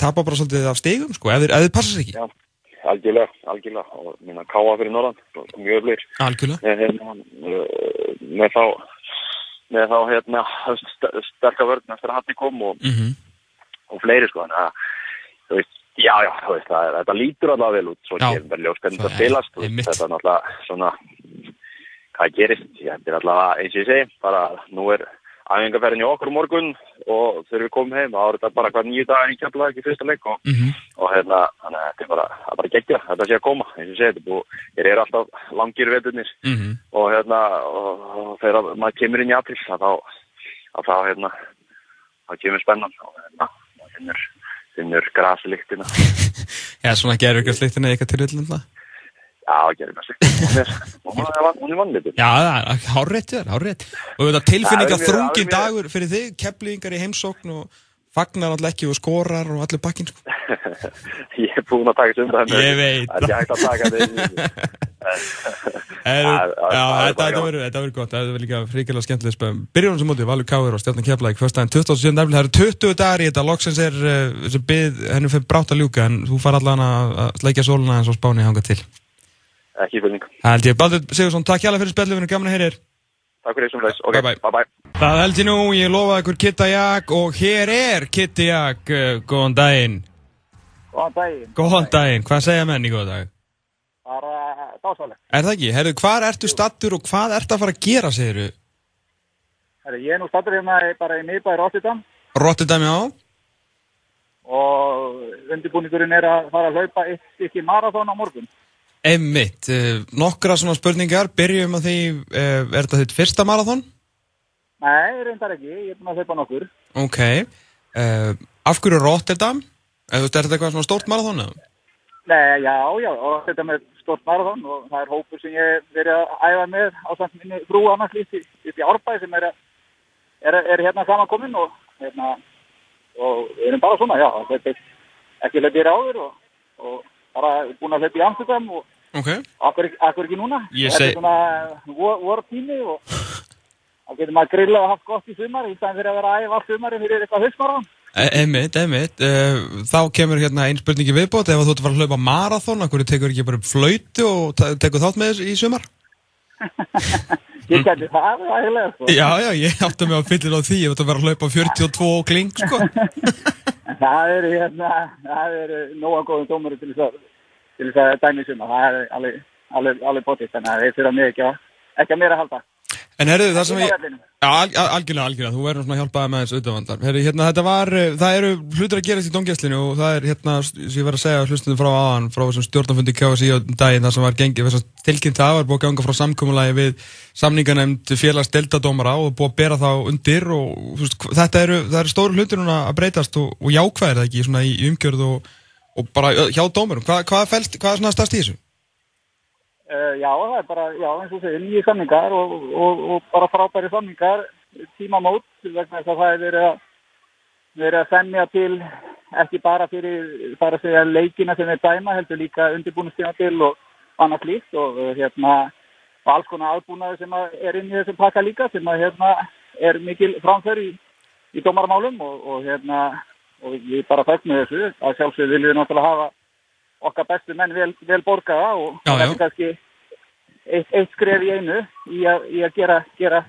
tapa bara svolítið af stegum, sko, ef þið passar sér ekki. Já algjörlega, algjörlega. Og minna káa fyrir norðan mjög öflir með, hérna, með þá með þá hérna sterkar vörð eftir að hattin kom og, mm -hmm. og fleiri sko. Þannig að þú veist, já já, þú veist það, þetta lítur alveg vel út svo gerum við ljós hvernig þetta spilast þetta er náttúrulega svona hvað gerist, þetta er allavega eins og ég segi, bara nú er æfingarferðin í okkur morgun og þegar við komum heim þá er þetta bara hvað nýju dagar í kjöfla ekki fyrsta leik og, mm -hmm. og hérna þannig að þetta er bara, bara geggja þetta sé að koma, eins og ég segi ég er alltaf langir veturnir mm -hmm. og hérna og, og þegar maður kemur inn í april þá þá hérna þá kemur spennan og hérna finnur, finnur grasliktina *laughs* Já, svona gerur ykkur sliktina eitthvað til villum *laughs* Já, það gerir mér svolítið. Hún er vannlítið. Já, hárreitt þér, hárreitt. Og þetta tilfinninga þrungin dagur fyrir þig, kepplýðingar í heimsókn og, fagnar alltaf ekki og skorar og allir bakkin sko. *laughs* Ég er búin að taka þessu umræðinu. Ég veit. Það er ekki hægt að taka þessu. Þetta verður gott, þetta verður líka fríkilega skemmtileg spöðum. Byrjunum sem mótið, Valur Káður og Stjarnan Keflæk, fyrstæðin 27. nefnilega, það eru 20 dagar í þetta, loksins er byggð, henni fyrir brátt að ljúka, en þú far allan að sleikja sóluna eins og spáni hanga til. Ekki fylgning. Það held ég. Baldur Sigursson, takk hjálpa fyrir spillinu, gaman að heyrir. Takk fyrir þessum leys. Ok, bye bye. bye. Það held ég nú, ég lofaði ykkur Kitta Jak og hér er Kitti Jak. Góðan daginn. Góðan daginn. Góðan daginn. Hvað segja menn í góða dag? Það er dásalega. Er það ekki? Herru, hvað ertu stattur og hvað ert að fara að gera, segir þú? Herru, ég er nú stattur hérna bara í miðbæði Rotterdam. Rotterdam, já. Og undirbúningurinn er að fara að hlaupa eitt stykki marathón á morgun. Emmitt, uh, nokkra svona spurningar, byrjum að því, uh, er þetta þitt fyrsta marathón? Nei, reyndar ekki, ég er búin að hlaupa nokkur. Ok, uh, af hverju Rotterdam? Er þetta eitthvað svona stórt marathón eða? Nei, já, já, þetta með stort marathón og það er hópur sem ég verið að æfa með á samt minni frú annars líkt upp í Árbæði sem er, er, er hérna samankominn og hérna, og við erum bara svona, já, þetta er ekki hlutið ráður og, og bara búin að hlutið í Amsterdam og Okay. Akkur, akkur ekki núna? Ég Þetta seg- er svona vortími og þá getur maður grilla og haft gott í sumar í staðan fyrir að vera að æfa sumari fyrir eitthvað hausmarathon. Emmitt, emmitt, uh, þá kemur hérna einn spurningi viðbót, ef þú ert að fara að hlaupa marathón, hverju tekur ekki bara flautu og tekur þátt með í sumar? *laughs* Ég geti það, heilega sko. Já, já, ég átti mig á fyllir á því, ég veit að vera að hlaupa 42 og kling, sko. *laughs* Það eru hérna, það eru nóga góðum dómari til þess að, til þess að dæmi í sumar. Það er alveg, alveg, alveg bótið, þannig að þeir fyrir mig ekki að, ekki að mér að halda. En herðu, það sem ég... Já, al al algjörlega, algjörlega, þú verður svona að hjálpa með þessu auðvandar. Herru, hérna, þetta var, eh, það eru hlutir að gerast í domgæslinu og það er hérna, sem ég var að segja hlustundum frá aðan, frá þessum stjórnafundi KSI á daginn, það sem var gengið, þess að tilkynnt það var búið að ganga frá samkommulagi við samninganemnd félags deltadómara og búið að bera þá undir og þú veist, þetta eru, það eru stóru hlutir núna að breytast og, og jákvæðir það ekki, svona í umgjörð og, og bara hjá dómurum. Hvað, hvað, felst, hvað er svona stærst í þessu? Uh, já, það er bara, já, eins og segir, nýju samningar og, og, og bara frábæri samningar, tímamót, vegna þess að það er verið að, verið að semja til, ekki bara fyrir, bara segja leikina sem er dæma, heldur líka undirbúinustíma til og annað slíkt og uh, hérna, og alls konar aðbúnaði sem er inn í þessu pakka líka, sem að hérna er mikil framför í, í dómarmálum og, og hérna, og ég bara með þessu, að sjálfsögðu viljum við náttúrulega hafa okkar bestu menn vel, vel borgaða og þetta er kannski eitt, eitt skref í einu í að, í að gera, gera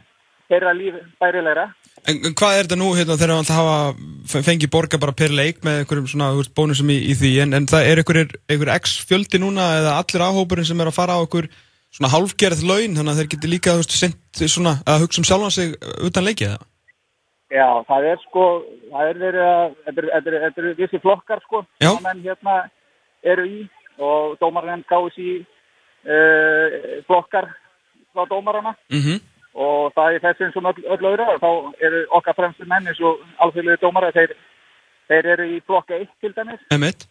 þeirra líf bærilegra. En, hvað er þetta nú hérna þegar það hafa fengið borga bara per leik með einhverjum svona veist, bónusum í, í því? En, en það er einhver, einhver x fjöldi núna eða allir áhópurinn sem er að fara á einhver svona hálfgerð laun þannig að þeir geti líka veist, sent svona að hugsa um sjálfan sig utan leikið það Já, það er sko, það er verið þetta eru- vissi flokkar sko, sem menn hérna eru í og dómarinn gáðis í uh, flokkar frá dómarana mm og það er þessi eins og öll, öll öðru þá eru okkar fremstu menn eins og alþjóðlega dómara, þeir, þeir eru í flokka 1 til dæmis. Emmett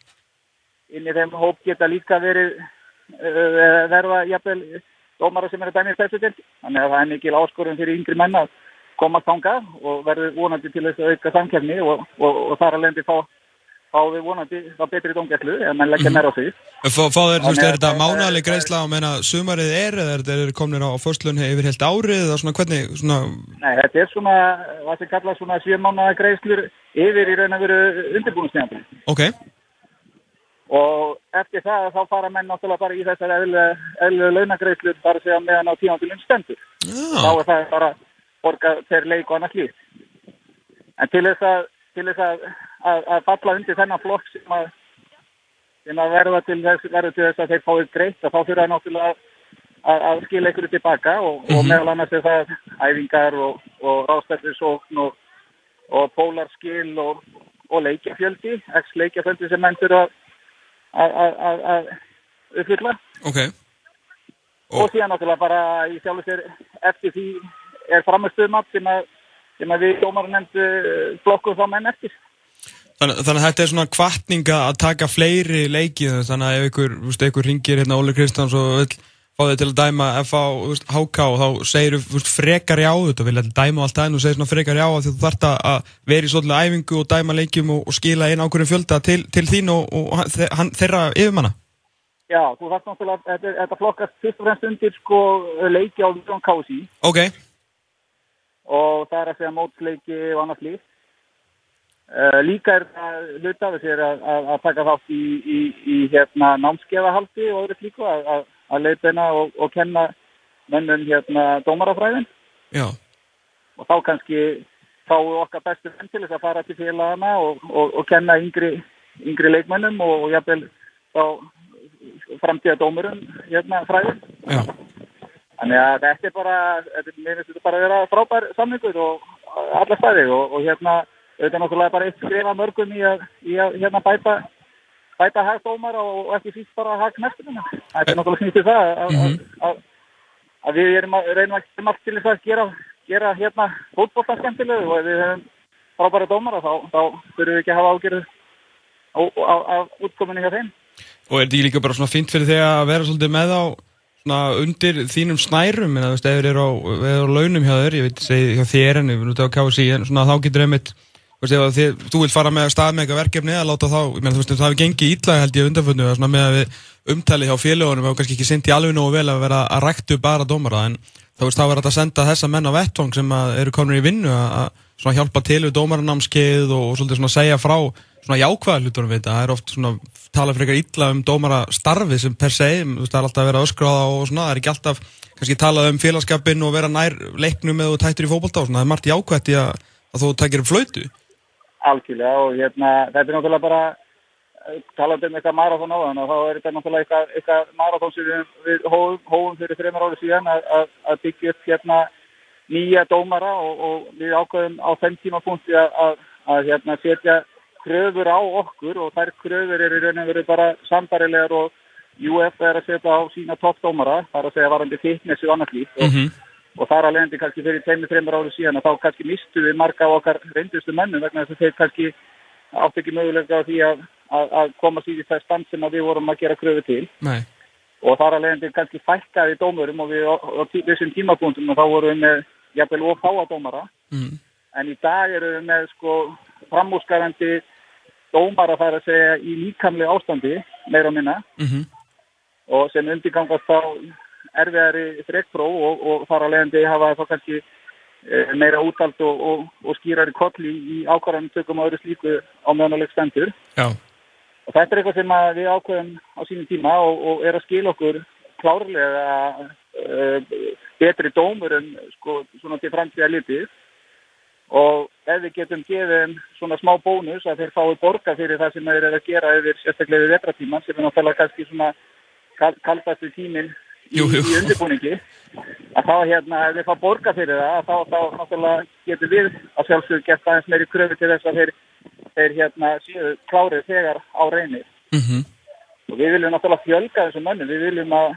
inn í þeim hóp geta líka verið uh, verða jafnvel dómara sem eru dæmið þessu til. Þannig að það er mikil áskorun fyrir yngri menn að komast þangað og verður vonandi til þess að auka samkefni og, og, og þar að lendi fá, fá við vonandi þá betri dómgæslu ef menn leggja meira á sig. Fá, fá þeir, þú veist, er að þetta það- mánaðaleg greiðsla? Á meina sumarið er eða er þetta komnir á, förstlun yfir heilt árið eða svona hvernig svona, Nei, þetta er svona, hvað sem kallað svona sjömánaða greiðslur yfir í raun og veru undirbúinstjæðan ok, og eftir það þá fara menn náttúrulega bara í þessar eðlu launagreiðslur bara að segja meðan á tímantilinn stendur. Þá já, er það bara borga per leik og annað slíkt. En til þess að, til þess að, að, að falla undir þennan flokk sem að, sem að verða til þess, verða til þess að þeir fáið greitt þá fyrir að náttúrulega að, skila ykkur tilbaka og, og meðal annars er það æfingar og, og rástættisókn og, og pólarskil og, og leikjafjöldi, x leikjafjöldi sem menn fyrir að, að, að, að, að uppfylla. Ok. Og síðan náttúrulega bara í sjálfu sér eftir því er framistöðumat sem sem að við dómarar nefndu flokkuð þá menn eftir. Þannig, þannig að þetta er svona kvartninga að taka fleiri leikið þannig að ef ykkur, veist, ykkur ringir hérna Óli Kristjáns og vill fá þig til að dæma FH, HK og þá segir þú frekar já þetta, vilja dæma allt en þú segir svona frekar já því þú þart að vera í svolítið æfingu og dæma leikjum og, og skila einn ákveðin fjölda til, til þín og, og hann, þeirra yfirmanna. Já, þú þarf náttúrulega, þetta, þetta flokkast fyrst og fremst undir sko leiki á Víðan Kási. Ok. Og það er að segja mótsleiki og annars líf. Uh, líka er það hlut af þessi að, að, að taka þátt í, í, í hérna, námskefahaldi og öðru slíku að að leipina og, og kenna mönnum hérna dómarafræðin Já. og þá kannski fáu okkar bestu venn til þess að fara til félagana og, og, og kenna yngri, yngri leikmönnum og jafnvel framtíða dómurum hérna fræðin Já. Þannig að þetta er bara þetta, mér finnst þetta bara að vera frábær samningur og alla staði og hérna þetta er náttúrulega bara eitt skrifa mörgum í að, í að hérna bæta bæta hagdómar og ekki síst bara hagknæsturinn. Það er náttúrulega snýttið það að, mm -hmm. að, að við erum að reynum að gera allt til þess að gera, gera hérna fótbollta skemmtilegu og ef við hefum frábæra dómara þá, þá þurfum við ekki að hafa ágjörðu af útkominu hjá þeim. Og er þetta líka bara svona fint fyrir þig að vera svolítið með á undir þínum snærum ef þið eru á, á launum hjá þér, ég veit, segi hjá þér en við erum út á KSI en svona þá getur einmitt þið, þú vilt fara með stað með eitthvað verkefni að láta þá, ég meina þú veist, það hefur gengið ítlaði held ég undanföndu að með að við umtali hjá félagunum og kannski ekki syndi alveg nógu vel að vera að ræktu bara dómara en þá veist, þá verður þetta að senda þessa menn á vettvang sem eru komin í vinnu að hjálpa til við dómaranámskeið og, og svolítið svona segja frá svona jákvæða hlutunum við þetta, það er oft svona tala fyrir eitthvað ítla um dómarastarfi sem per se, það er alltaf að vera öskráða og svona, það er ekki alltaf kannski talað um félagskapin og vera nær leiknum eða tættur í svona, það er margt jákvætt í að, að þú takir flöytu algjörlega og hérna þetta er náttúrulega bara eh, talað um eitthvað marathón á þann og þá er þetta náttúrulega eitthvað, eitthvað marathón sem við, við hófum fyrir þreymar árið síðan að, að, að byggja upp hérna nýja dómara og, og við ákveðum á þenn tímapunkti að, að hérna setja kröfur á okkur og þær kröfur eru raun og veru bara sambarilegar og UF er að setja á sína toppdómara, það er að segja varandi fitness og annars líf og mm -hmm og þar að leiðandi kannski fyrir tveimur, þreimur ári síðan og þá kannski mistu við marga á okkar reyndustu mennum vegna þess að þeir kannski átt ekki mögulega á því að, að, að koma síðan í það stand sem við vorum að gera kröfu til Nei. og þar að leiðandi kannski fækkaði dómurum og við á, þessum tímapunktum og þá vorum við með jafnvel og fáadómara mm. en í dag eru við með sko framúsgarandi dómara þar að segja í líkamlega ástandi meira og minna mm -hmm. og sem undirgangast þá erfiðari þrekkpróf og, og fara að leiðandi hafa þá kannski e, meira útald og, og, og skýrari kolli í ákvarðanum tökum á öðru slíku á meðanuleg stendur. Já. Og þetta er eitthvað sem við ákveðum á sínum tíma og er að skil okkur klárlega e, betri dómur en sko svona til framtíða litið og ef við getum gefið svona smá bónus að þeir fái borga fyrir það sem þeir eru að gera yfir sérstaklega við vetratíman sem er náttúrulega kannski svona kaldastu tíminn jú, jú. í undirbúningi að þá hérna, ef við fá borga fyrir það þá, þá náttúrulega getur við að sjálfsögur gett aðeins meiri kröfu til þess að þeir, þeir hérna síðu klárið þegar á reynir mm -hmm. og við viljum náttúrulega fjölga þessum mönnum, við viljum að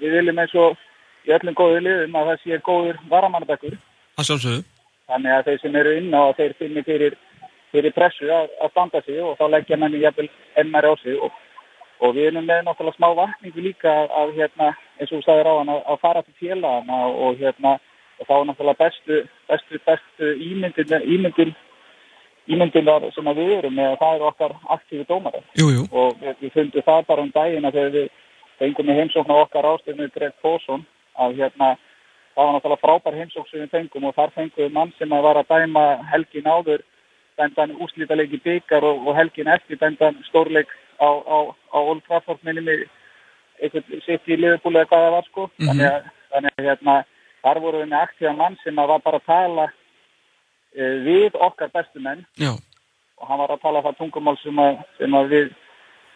við viljum eins og í öllum góðu liðum að það sé góður varamannabekkur að sjálfsögðu þannig að þeir sem eru inn á þeir finnir fyrir, fyrir pressu að, að standa sig og þá leggja menni jæfnvel enn mæri á sig og og við erum með náttúrulega smá vakningu líka að hérna, eins og þú sagðir á hann að, að fara til félagana og hérna og þá er náttúrulega bestu, bestu, bestu ímyndin, ímyndin ímyndinar sem við erum með það eru okkar aktífi dómar og við, við fundum það bara um dagina þegar við fengum í heimsókn á okkar ástöfnu Greg Fósson að hérna það var náttúrulega frábær heimsókn sem við fengum og þar fengum við mann sem að var að dæma helgin áður bendan úslítalegi byggar og, og helgin eftir bendan stórleik á, á, á Old Trafford minni mig eitthvað sitt í liðbúli eða hvað það var sko mm -hmm. þannig, að, þannig að hérna þar voru við með aktíða mann sem var bara að tala e, við okkar bestu menn Já. og hann var að tala það tungumál sem að, sem að við,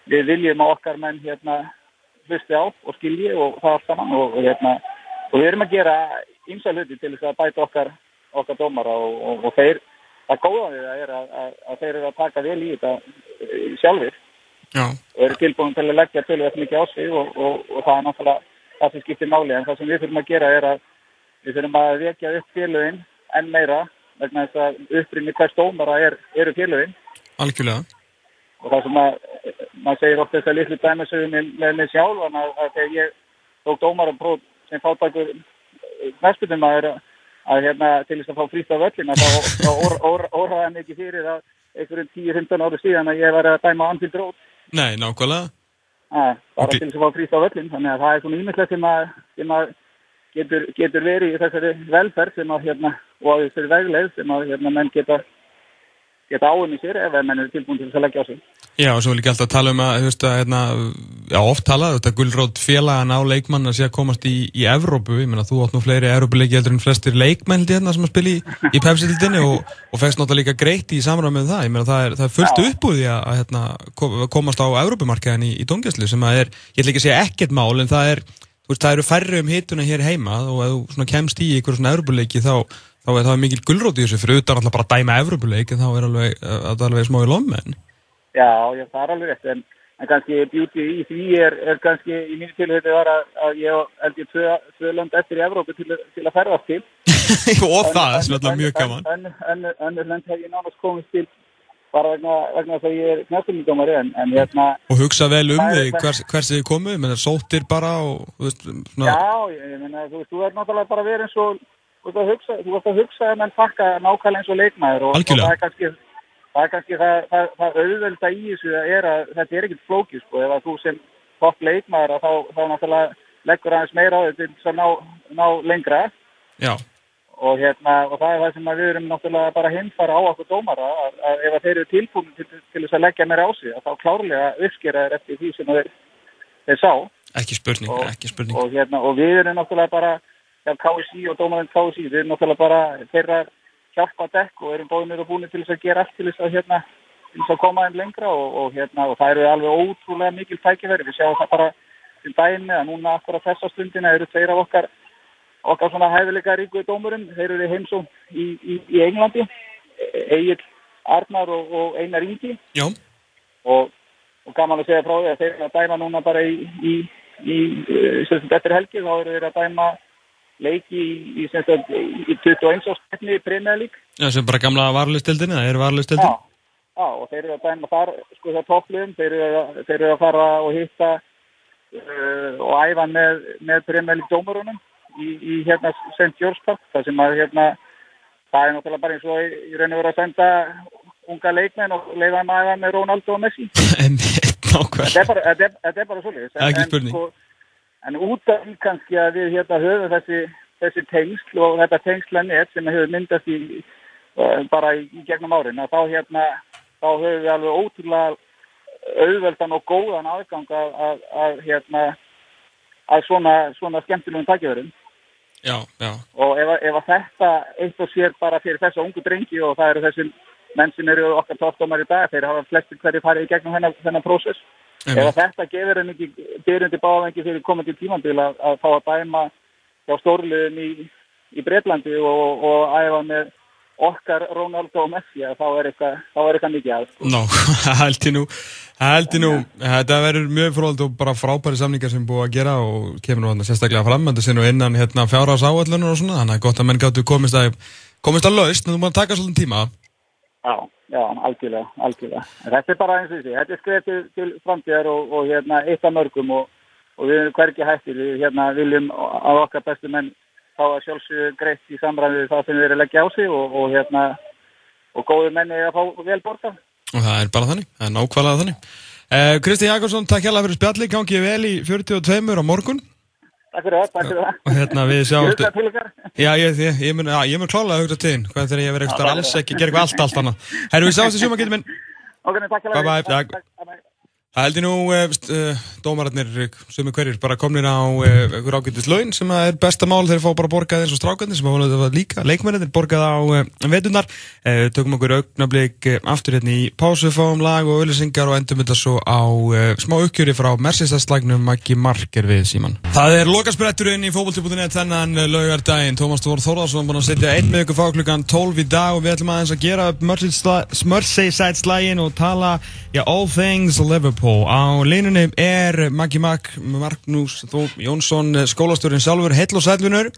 við viljum að okkar menn hérna hlusti á og skilji og það allt saman og, og hérna og við erum að gera ymsa hluti til þess að bæta okkar okkar dómara og, og, og þeir að góða við það er að, að, að þeir eru að taka vel í þetta e, sjálfur Já. og eru tilbúin til að leggja til þetta mikið á sig og, og, og það er náttúrulega það sem skiptir máli. En það sem við þurfum að gera er að við þurfum að vekja upp félögin enn meira vegna þess að upprinni hvers dómara er, eru félögin. Algjörlega. Og það sem að maður segir ofta þess að litlu dæmisögum með, mig sjálf að, þegar ég tók dómarapróf sem fáttakur næstunum að, að hérna, til þess að fá frýst af öllin þá, þá orðaði hann ekki fyrir að einhverjum 10-15 ári síðan að ég var að dæma anfíld rót. Nei, nákvæmlega. Að, bara til þess að fá frýst af öllin, þannig að það er svona ímyndilegt sem að, sem að getur, getur verið í þessari velferð sem að hérna, og að þessari vegleið sem að hérna menn geta geta í sér ef menn eru tilbúin til þess að leggja á sig. Já, og svo vil ég alltaf tala um að, veist að, hérna, já, oft talað, þetta gullrótt félagan á leikmann að sé að komast í, í Evrópu, ég menna, þú átt nú fleiri Evrópuleiki heldur en flestir leikmenn hérna sem að spila í, í Pepsi-dildinni og, og fegst náttúrulega líka greitt í samræð með það, ég menna, það er, það er fullt uppbúði að, að hérna, komast á Evrópumarkaðin í, í Dóngjæslu sem að er, ég ætla ekki að segja ekkert mál, en það er, þú veist, það eru færri um hituna hér heima og ef þú kemst í ykkur svona Evrópuleiki þá þá er það mikil gullrót í þessu fyrir utan alltaf bara að dæma Evropuleik en þá er alveg, að alveg smá í lommen Já, já, það er alveg rétt en, en kannski beauty í því er, er kannski í mínu tilhörðu var að, að ég held ég tvö, lönd eftir í Evrópu til, til að ferðast til. *laughs* Og en, það er svolítið mjög gaman. en, en, en lönd hef ég nánast komist til bara vegna, vegna þess að ég er knæstumíkdómari en hérna og hugsa vel um þig hvers, hvers þið komu, menn er sóttir bara og, veist, Já, ég menna, þú, þú er náttúrulega bara verið eins og þú veist að hugsa, þú veist að hugsa mann fakka nákvæmlega eins og leikmaður og, og það er kannski það er kannski það, það, það auðvelda í þessu að er að þetta er ekkert flókið sko, ef að þú sem topp leikmaður þá, þá náttúrulega leggur aðeins meira á þetta til að ná, ná lengra. Já. og hérna og það er það sem við erum náttúrulega bara hinfara á okkur dómara að, að ef að þeir eru tilbúin til, til þess að leggja meira á sig þá klárlega uppskera þeir eftir því sem þeir, þeir sá. Ekki spurning, og, ekki spurning. og, hérna, og við erum náttúrulega bara KSI og dómarinn KSI, við erum náttúrulega bara þeirra hjálpa dekk og erum bóðinir og búinir til þess að gera allt til þess að, hérna, til þess að koma einn lengra og, og, hérna, og það eru alveg ótrúlega mikil tækifæri. Við sjáum það bara til dæmi að núna akkur á þessa stundina eru tveir af okkar, okkar svona hæfileika ríkuði dómurum. Þeir eru heimsó í, í, í Englandi, Egil Arnar og, og Einar Ingi og gaman að segja frá því að þeir eru að dæma núna bara í, í, í eftir helgi þá eru þeir að dæma leiki í, í, í 21 ástætni í Premier-lík. Já, sem bara gamla varlistildin, eða er varlistildin? Já, já, og þeir eru að dæma þar, sko það topplum, þeir, þeir eru að fara og hitta uh, og æfa með, með Premier-lík dómarunum í, í hérna St. George Park, það sem að hérna, það er náttúrulega bara eins og í raun og veru að senda unga leikmenn og leiða maður með Ronaldo og Messi. *laughs* Þetta er bara, svolítið. Það er ekki spurning. Sko, En út af því kannski að við hérna höfum þessi, þessi tengsl og þetta tengslanett sem hefur myndast í, uh, bara í, í gegnum árin, þá, hérna, þá höfum við alveg ótrúlega auðveldan og góðan aðgang að, að, að, hérna, að svona, svona skemmtilegum takkjöðurum. Já, já. Og ef, ef þetta eitt og sér bara fyrir þessa ungu drengi og það eru þessi menn sem eru okkar tóttumar í dag, þeir hafa flestir hverju farið í gegnum þennan, þennan prósess. Ef þetta gefur henni ekki byrjundi báðengi fyrir komandi tímandil að, að fá að dæma hjá stórliðin í, í Breitlandi og, og æfa með okkar Ronaldo og Messi þá er eitthvað mikið að sko. Nó, *laughs* heldur nú, heldur nú. Þetta verður mjög fróðald og bara frábæri samningar sem búið að gera og kemur nú sérstaklega fram, þetta sé nú innan hérna, fjára ás áallunar og svona, þannig að gott að menn gáttu komist að komist að laust, en þú maður taka svolítið tíma. Já Já, algjörlega, algjörlega. Þetta er bara eins og þessi, þetta er skreið til, til framtíðar og, og hérna, eitt af mörgum og, og við erum hverkið hættir, við hérna, viljum á okkar bestu menn fá að sjálfsögðu greitt í samræðið það sem við erum að leggja á sig og, og hérna, og góðu menni að fá vel borta. Og það er bara þannig, það er nákvæmlega þannig. Eh, Kristi Jakobsson, takk hjálpa fyrir spjalli, gangið vel í 42 á morgun. Fyrir það. Og hérna við sjáum... Já, ég, ég, ég mun, mun klála að hugta til þín, hvað þegar ég eitthvað alls ekki, gera eitthvað allt, allt annað. Herru, við sjáum þessi sjúma, getur minn. Ok, takk fyrir. Bye, bye, takk. Það heldur nú uh, dómararnir sem er hverjir bara komnir á einhver uh, ágættis laun sem er besta mál. Þegar þeir fá bara borgað eins og strákarnir sem að líka leikmennir borgað á uh, vetunar tökum okkur augnablík aftur hérna í pásu fáum lag og öllisingar og endum þetta svo á smá uppgjöri frá Mercedes-slagnum Maggi Marker við síman Það er lokaspretturinn í fókbaltipútinni þennan laugardaginn. Tómas Tór Þórðarsson búin að setja einn með ykkur fá klukkan 12 í dag og við ætlum aðeins að gera Og Liverpool. Á leinunni er Maggi Mag, Magnús Þó Jónsson, skólastjórin sjálfur, heil og sælunur.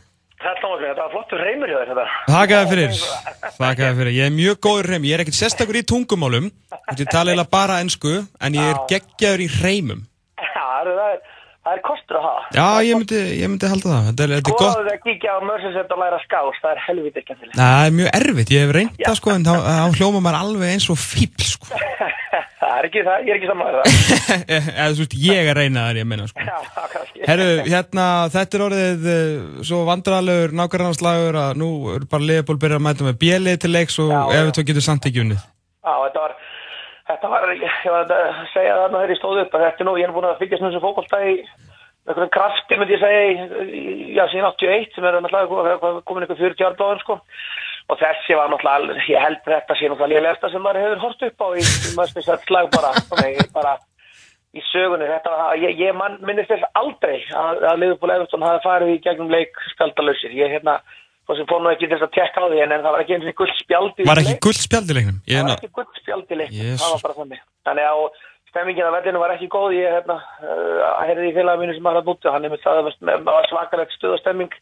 Þetta var flottur reymur hjá þér þetta. Þakkaði fyrir, þakkaði fyrir. Ég er mjög góður reym, ég er ekkert sérstakur í tungumálum, ég tala eða bara ennsku, en ég er geggjaður í reymum. Já, það er, það er kostur að hafa. Já, ég myndi, ég myndi halda það. Þetta er, þetta er gott. Skoðaðu að kíkja á Merseyside og læra skás, það er helvítið ekki að til. Það er mjög erfitt, ég hef reyndað sko, en þá, hljóma maður alveg eins og fíbl sko. *laughs* það er ekki það, ég er ekki saman með það. *laughs* Eða þú veist, ég er reynað þar, ég meina sko. Já, *laughs* kannski. Herru, hérna, þetta er orðið uh, svo vandrarlegur, nákvæmlega að nú er bara Leopold byrjað að mæta með bjelið til leiks og ef þú getur samt ekki unnið. Já, þetta var, þetta var, ég var að segja það þegar ég stóð upp að þetta nú, ég er búin að fylgjast með þessu fókbalta í einhvern krafti, myndi ég segja, já, síðan 81 sem er náttúrulega komin einhver 40 ár bláður, sko. Og þessi var náttúrulega, ég held þetta sé náttúrulega liðlegsta sem maður hefur hort upp á í spesialt slag bara, bara í sögunni. Þetta var, ég, ég man, minnist þess aldrei að, að Liðupól Everton hafi farið í gegnum leik skaldalösir. Ég, hérna, og sem fór nú ekki þess að tekka á því en það var ekki eins og guldspjaldi Var ekki guldspjaldi leiknum? Það var ekki guldspjaldi leiknum, yes. það var bara þannig Þannig að stemmingin af vellinu var ekki góð ég hérna, uh, heyrði í félaginu sem var að búti hann er með það að var svakalegt stuðastemming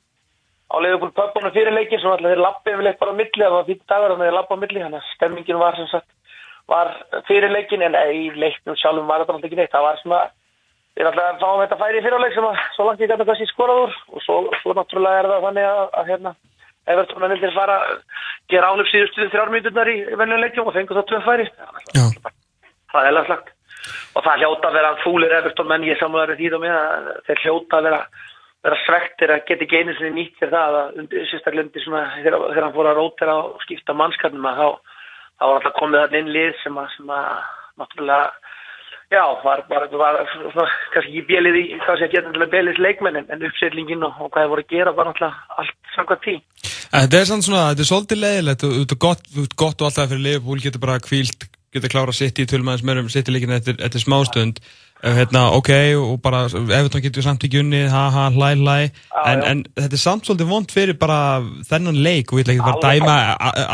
á leiðupól pöpunum fyrir leikin sem alltaf þeir lappi yfir leik bara á milli það var fyrir dagar að þeir lappa á milli þannig að stemmingin var sem sagt var fyrir leikin en í leiknum sjálfum var þetta alltaf ekki neitt það var svona við alltaf fáum þetta færi fyrir leik sem að svo langt ég gæti kannski skoraður og svo, svo náttúrulega er það þannig að, að hérna Evertón að vilja fara gera álöf síðustu þrjármyndunar í vennuleikjum og fengur þá tvö færi. Það er alveg slagt og það hljóta að vera fúlir Evertón menn ég samlaður því þá með að þeir hljóta að vera, vera svektir að geta ekki einu sinni nýtt fyrir það að sérstaklega undir svona þegar hann fór að rótera og skipta mannskapnum að þá, þá var alltaf komið þarna inn lið sem að, sem að náttúrulega Já, var, var, var svona, kannski ekki bjelið í, hvað sé að geta bjelið leikmenn en, uppsettlingin og, og hvað það voru að gera var náttúrulega allt samkvæmt tí. Þetta er svona þetta er svolítið leiðilegt og þetta er gott, gott og alltaf fyrir Leifbúl getur bara kvílt, getur klára sitt í tölmaðins mörgum sitt í líkinu eftir, eftir smástönd. Hérna, ok, og bara ef þetta getur samt ekki unni, ha ha, hlæ. Hlæ, en, en þetta er samt svolítið vond fyrir bara þennan leik og við ætlum ekki bara að dæma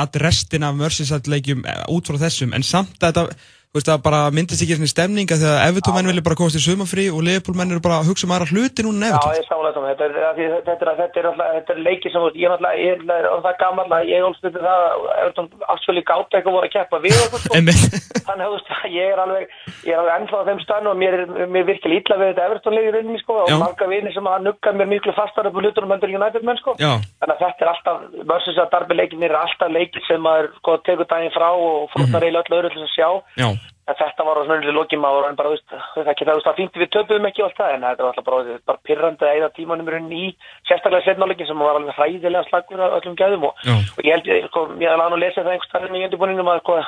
að restina af mörsinsætleikjum út frá þessum, en samt að þetta veist, það bara myndist ekki svona stemninga þegar Evertón-menn vilja bara komast í sumafrí og Leopold-menn eru bara að hugsa um aðra hluti núna en Evertón. Já, ég sálega það. Þetta er, þetta er, er, þetta er leikið sem ég er náttúrulega, ég er það gammal að ég ólst þetta það að Evertón afsvöli gátt eitthvað voru að keppa við okkur sko. *laughs* Þannig að ég er alveg, ég er alveg ennþá á þeim stann og mér er mér virkilega illa við þetta Evertón-leikið í rauninni sko og marga vini sem að nugga mér miklu fastar upp á hlutunum endur United-menn sko. Já. Þannig að þetta er alltaf, versus að darbileikin er alltaf leikið sem að sko, tegur daginn frá og fórnar eiginlega öllu öðru til að sjá. Já en þetta var svona lókjum að bara, veist, það ekki það, fýndi við töpuðum ekki og allt það en þetta var alltaf bara, bara pyrrandi að eða tímanum í sérstaklega setnáleikin sem var alveg hræðilega slagur af öllum gæðum og, og ég held, ég, sko, ég hef alveg að lesa það einhverstað í undirbúninum að sko,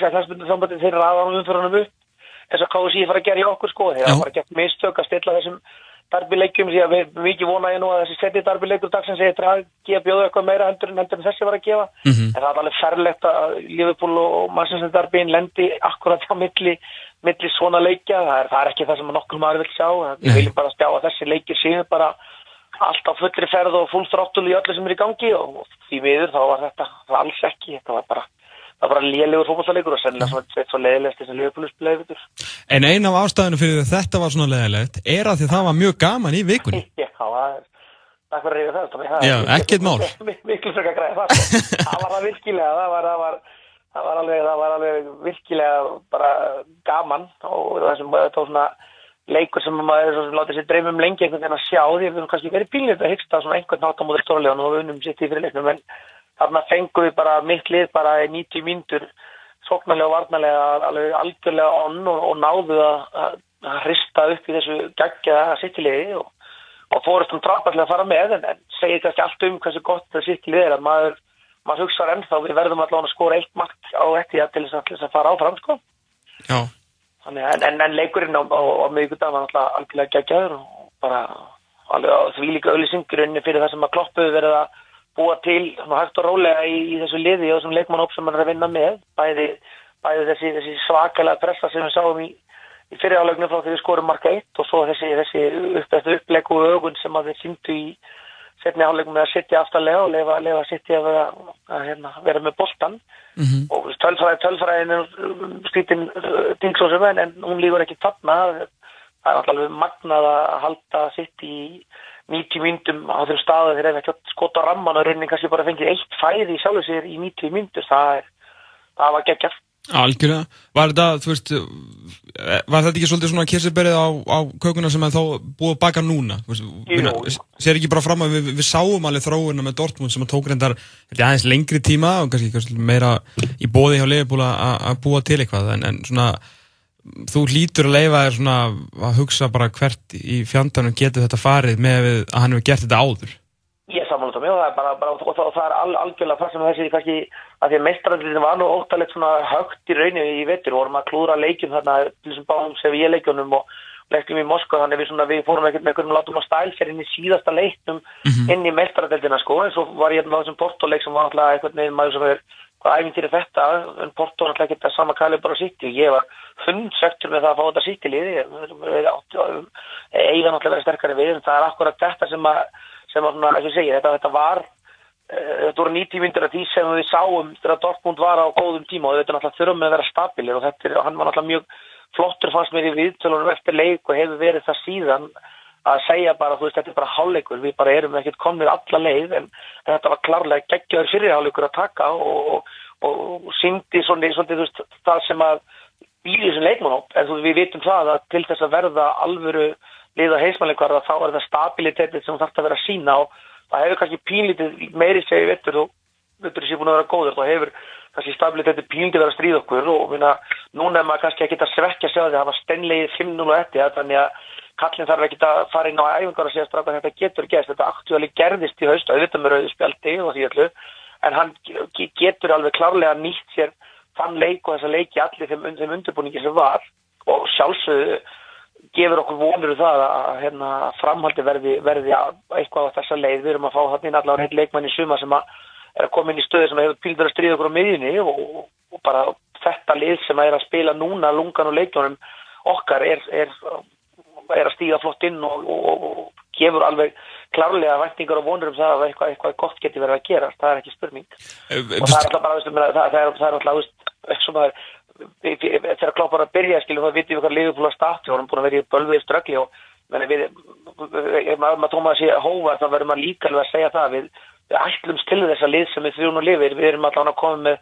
þessbundu þámbandi þeirra aðan umfyrunum upp þess að KSI fara að gera í okkur sko það var að geta mistök að stilla þessum darbilegjum því að við mikið vona ég nú að þessi setið darbilegjur dagsins er að gefa bjóðu eitthvað meira endur en endur en þessi var að gefa. Mm -hmm. en það er alveg ferlegt að Liverpool og Manchester Derby lendi akkurat á milli, milli svona leikja. Það er, það er ekki það sem nokkur maður vil sjá. Við viljum bara spjá að þessi leikir séu bara allt á fullri ferð og full throttle í öllu sem er í gangi og því miður þá var þetta alls ekki, þetta var bara það var lélegur fólkvallalegur og sennilega svona sveit svo leðilegt þess að liðbúlusbleiði vittur. En eina af ástæðinu fyrir þetta var svona leðilegt er að því það var mjög gaman í vikunni. *laughs* Já, það var, fyrir reyða það. það Já, ekkert mál. *laughs* Miklu frekar græði það. Það var það virkilega, það var, það var, það var, alveg, það var alveg virkilega bara gaman og það sem tóð svona leikur sem maður látið sér dreifum lengi einhvern veginn að sjá því að við kannski verið bílið að hyggsta svona einhvern nátt á móður stórlegan og við unum sitt í fyrir leiknum en þarna fengum við bara mitt lið bara í 90 mínutur sóknarlega og varnarlega alveg algjörlega onn og, og náðu að, að hrista upp í þessu geggjaða sittilegi og, og fóristum drapallega að fara með en, en segir kannski allt um hversu gott það sittilegi er að maður, maður hugsaður ennþá við verðum allavega að skóra eitt makt á þetta til þess að fara áfram sko. Þannig, en, en, en leikurinn á, á, á miðugundag var alltaf algjörlega geggjaður og bara alveg, því líka auðlýsingurinn fyrir það sem að kloppuðu verið að búa til hægt og rólega í, í þessu liði og þessum leikmannóp sem hann er að vinna með bæði, bæði þessi, þessi svakalega pressa sem við sáum í, í fyrirálegnum frá því við skorum marka 1 og svo þessi, þessi upp, upplegg og ögun sem að við sýndu í setni álegnum með að sittja aftalega og lefa, lefa að sittja að, að, að hérna, vera með boltan mm -hmm. og tölfræði tölfræðin er slítinn dingsósum en, en hún lífur ekki þarna það er alltaf magnað að halda sitt í 90 myndum á þeirra staðu þegar það er ekki skot á ramman og reyning kannski bara fengið eitt fæði í sjálfu sér í 90 myndur það, það var geggjart Algjörlega. Var þetta, þú veist, var þetta ekki svolítið svona kirsiberið á, á kökuna sem þá búið að baka núna? Veist, sér ekki bara fram að við, við sáum alveg þróuna með Dortmund sem að tók reyndar aðeins lengri tíma og kannski meira í bóði hjá Leifbúla að búa til eitthvað en, en svona þú hlýtur að leifa þér svona að hugsa bara hvert í fjandarnum getur þetta farið með að hann hefur gert þetta áður? Ég samanlóta mig og það er bara, bara og, það, og það er al, algjörlega það sem þessi kannski að því að meistrarallin var nú óttalegt svona högt í rauninu í vettur og vorum að klúra leikjum þarna til þessum báðum sem ég leikjunum og leikjum í Moskva þannig við, svona, við fórum ekkert með einhvern látum að stælferinn í síðasta leiknum mm -hmm. inn í meistrarallina sko. En svo var ég með þessum portoleik sem var alltaf einhvern veginn maður sem er hvað æfintýri þetta en porto ekki þetta sama kæli bara sitt og ég var hundsöktur með það að fá þetta sitt í liði eiga náttúrulega verið sterkari við en það er akkurat þetta sem að sem var svona, segja, þetta, þetta var uh, þetta voru nýtímyndir af því sem við sáum þegar Dortmund var á góðum tíma. Og þetta náttúrulega þurfum með að vera stabilir og þetta er, hann var náttúrulega mjög flottur fannst mér í viðtölunum eftir leik og hefur verið það síðan að segja bara, þú veist, þetta er bara háleikur, við bara erum ekkert komnið alla leið en þetta var klarlega geggjaður fyrirháleikur að taka og, og, og, syndi svona, svona, þú veist, það sem að býði þessum leikmannóp, en þú veist, við vitum það að til þess að verða alvöru liða heismannleikvarða þá er það stabilitetið sem þarf að vera sína og það hefur kannski pínlítið meiri segi vettur og vettur sé búin að vera góður þá hefur kannski stabilitetið pínlítið verið að stríða okkur og minna, núna er maður kannski að svekja sig á því að það var steinlegið 5-0 og 1 þannig að kallin þarf ekki að fara inn á æfingar og segja strax að þetta getur gæst þetta aktuáli gerðist í haust auðvitað með rauðu spjaldi og því allu en hann getur alveg klárlega nýtt sér þann leik og þessa leiki allir þeim, þeim undirbúningi sem var og sjálfsögðu gefur okkur vonur um það að hérna, framhaldi verði, verði eitthvað á þessa leið. Við erum að fá hann inn allavega heilt leikmann í suma sem að er að koma inn í stöðu sem hefur píldur að stríða okkur á miðjunni og, og bara þetta lið sem að er að spila núna lungan og leikjónum okkar er, er, er að stíga flott inn og, og, og gefur alveg klárlega væntingar og vonur um það að eitthvað, eitthvað gott geti verið að gera. Það er ekki spurning. Uh, og það er alltaf bara, það, það er, það er alltaf, eitthvað sem að þegar kloppar að byrja skiljum þá vitum við hvað liðupúla stati og hann búin að vera í bölvið ströggli og ef maður tóma að sé hóvar þá verður maður líka alveg að segja það við, við ætlumst til þess að lið sem við þrjún og lifir við erum alltaf að koma með,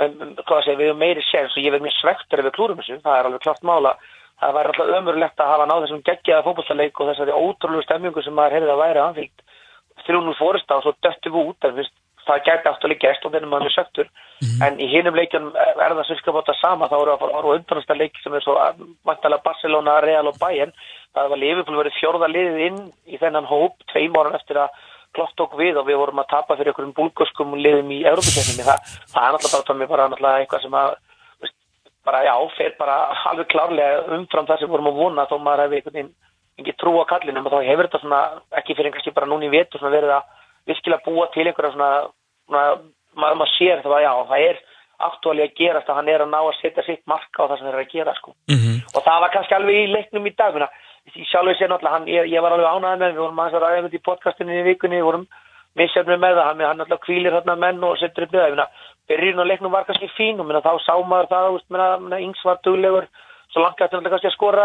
með, með segja, við erum meiri séns og ég verð mér svektur ef við klúrum þessu, það er alveg klart mála það væri alltaf ömurlegt að hafa náð þessum geggjaða fókbaltaleik og þessari ótrúlegu stemmingu sem maður heyrði að væri anfylgt þrjún og fórist á og svo döttu við út en það gæti afturlega gæst og þennum maður er söktur mm -hmm. en í hinum leikjum er það svolítið sama þá eru það undanasta leiki sem er svo vantalega Barcelona, Real og Bayern. Það var Liverpool verið fjórða liðið inn í þennan hóp tveim áran eftir að klott tók við og við vorum að tapa fyrir einhverjum búlgöskum liðum í Európa-kjöfningi það, það er náttúrulega bara, bara eitthvað sem að bara já, fer bara alveg klárlega umfram það sem vorum að vona þó maður hefði einhvern veginn ekki trú á kallinum og þá hefur þetta svona ekki fyrir einhverski bara núni í vetur verið að virkilega búa til einhverja svona maður, maður sér það að já, það er aktuáli að gerast að hann er að ná að setja sitt marka á það sem það er að gera sko. Mm -hmm. og það var kannski alveg í leiknum í dag minna. ég sjálfur sé náttúrulega, hann, ég, ég var alveg ánæðið með við vorum aðeins að ræða með því podcastinu í vikunni við vorum misjafnir með það, hann, hann náttúrulega kvílir hérna menn og setur upp við það byrjun og leiknum var kannski fín og minna, þá sá maður það, yngs var duglegur svo langt að þetta kannski að skora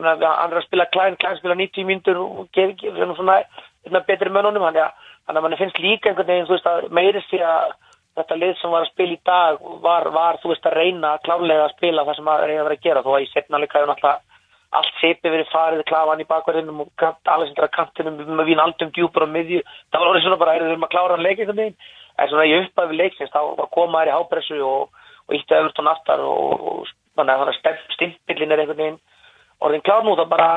hann að spila klæn, klæn spila 90 mínutur og gefa svona betri mönnunum, hann er að Þannig að mann finnst líka einhvern veginn, veist, að meirist því að þetta lið sem var að spila í dag var, var þú veist, að reyna klálega að spila það sem það reyna að vera að gera. Þó að í setnarleika hefur náttúrulega allt seipi verið farið, klafan í bakverðinum og allir sem drar kantinum með vín aldum djúpar á miðju. Það var orðið svona bara, erum við að klára hann leik einhvern veginn. En svona ég uppaði við leiksins, þá koma þær í hápressu og, og ítti öðvurt og nattar og, og þannig að stimpillin er einhvern veginn orðin klár nú, það bara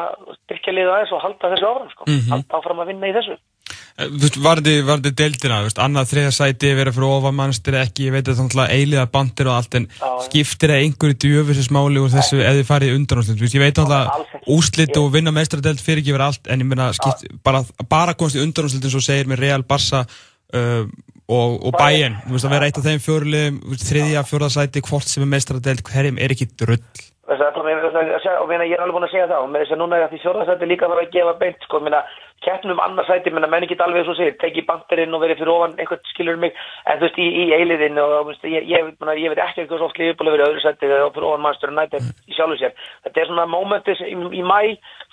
styrkja liða aðeins og halda þessu áfram, sko. Mm -hmm. Halda áfram að vinna í þessu. Eh, varði, varði deildina, veist, annað þriða sæti verið fyrir ofamannstir ekki, ég veit að það er eiliða bandir og allt en já, skiptir það einhverju djöfisismáli úr þessu eða þið farið undanúslit ég veit að úslit og vinna mestradeld fyrir ekki verið allt en ég meina bara, bara komst í undanúslitin svo segir mér Real Barça uh, og, og Bayern, þú veist að vera eitt af þeim fjórulegum, þriðja, fjóruða sæti hvort sem er mestradeld, hverjum er ekki drull og ég er alveg búin að segja það og með þess að núna er því fjóruða sæti líka verið að gefa beint sko, minna keppnum annarsæti, menn að menn ekki alveg svo segir, teki banderinn og verið fyrir ofan eitthvað skilur mig, en þú veist í, í eiliðin og veist, ég, ég, manna, ég veit ekki eitthvað svo oft lífið búin að vera öðru sæti og fyrir ofan mannstur og nætið í sjálfu sér. Þetta er svona mómentis í, í mæ,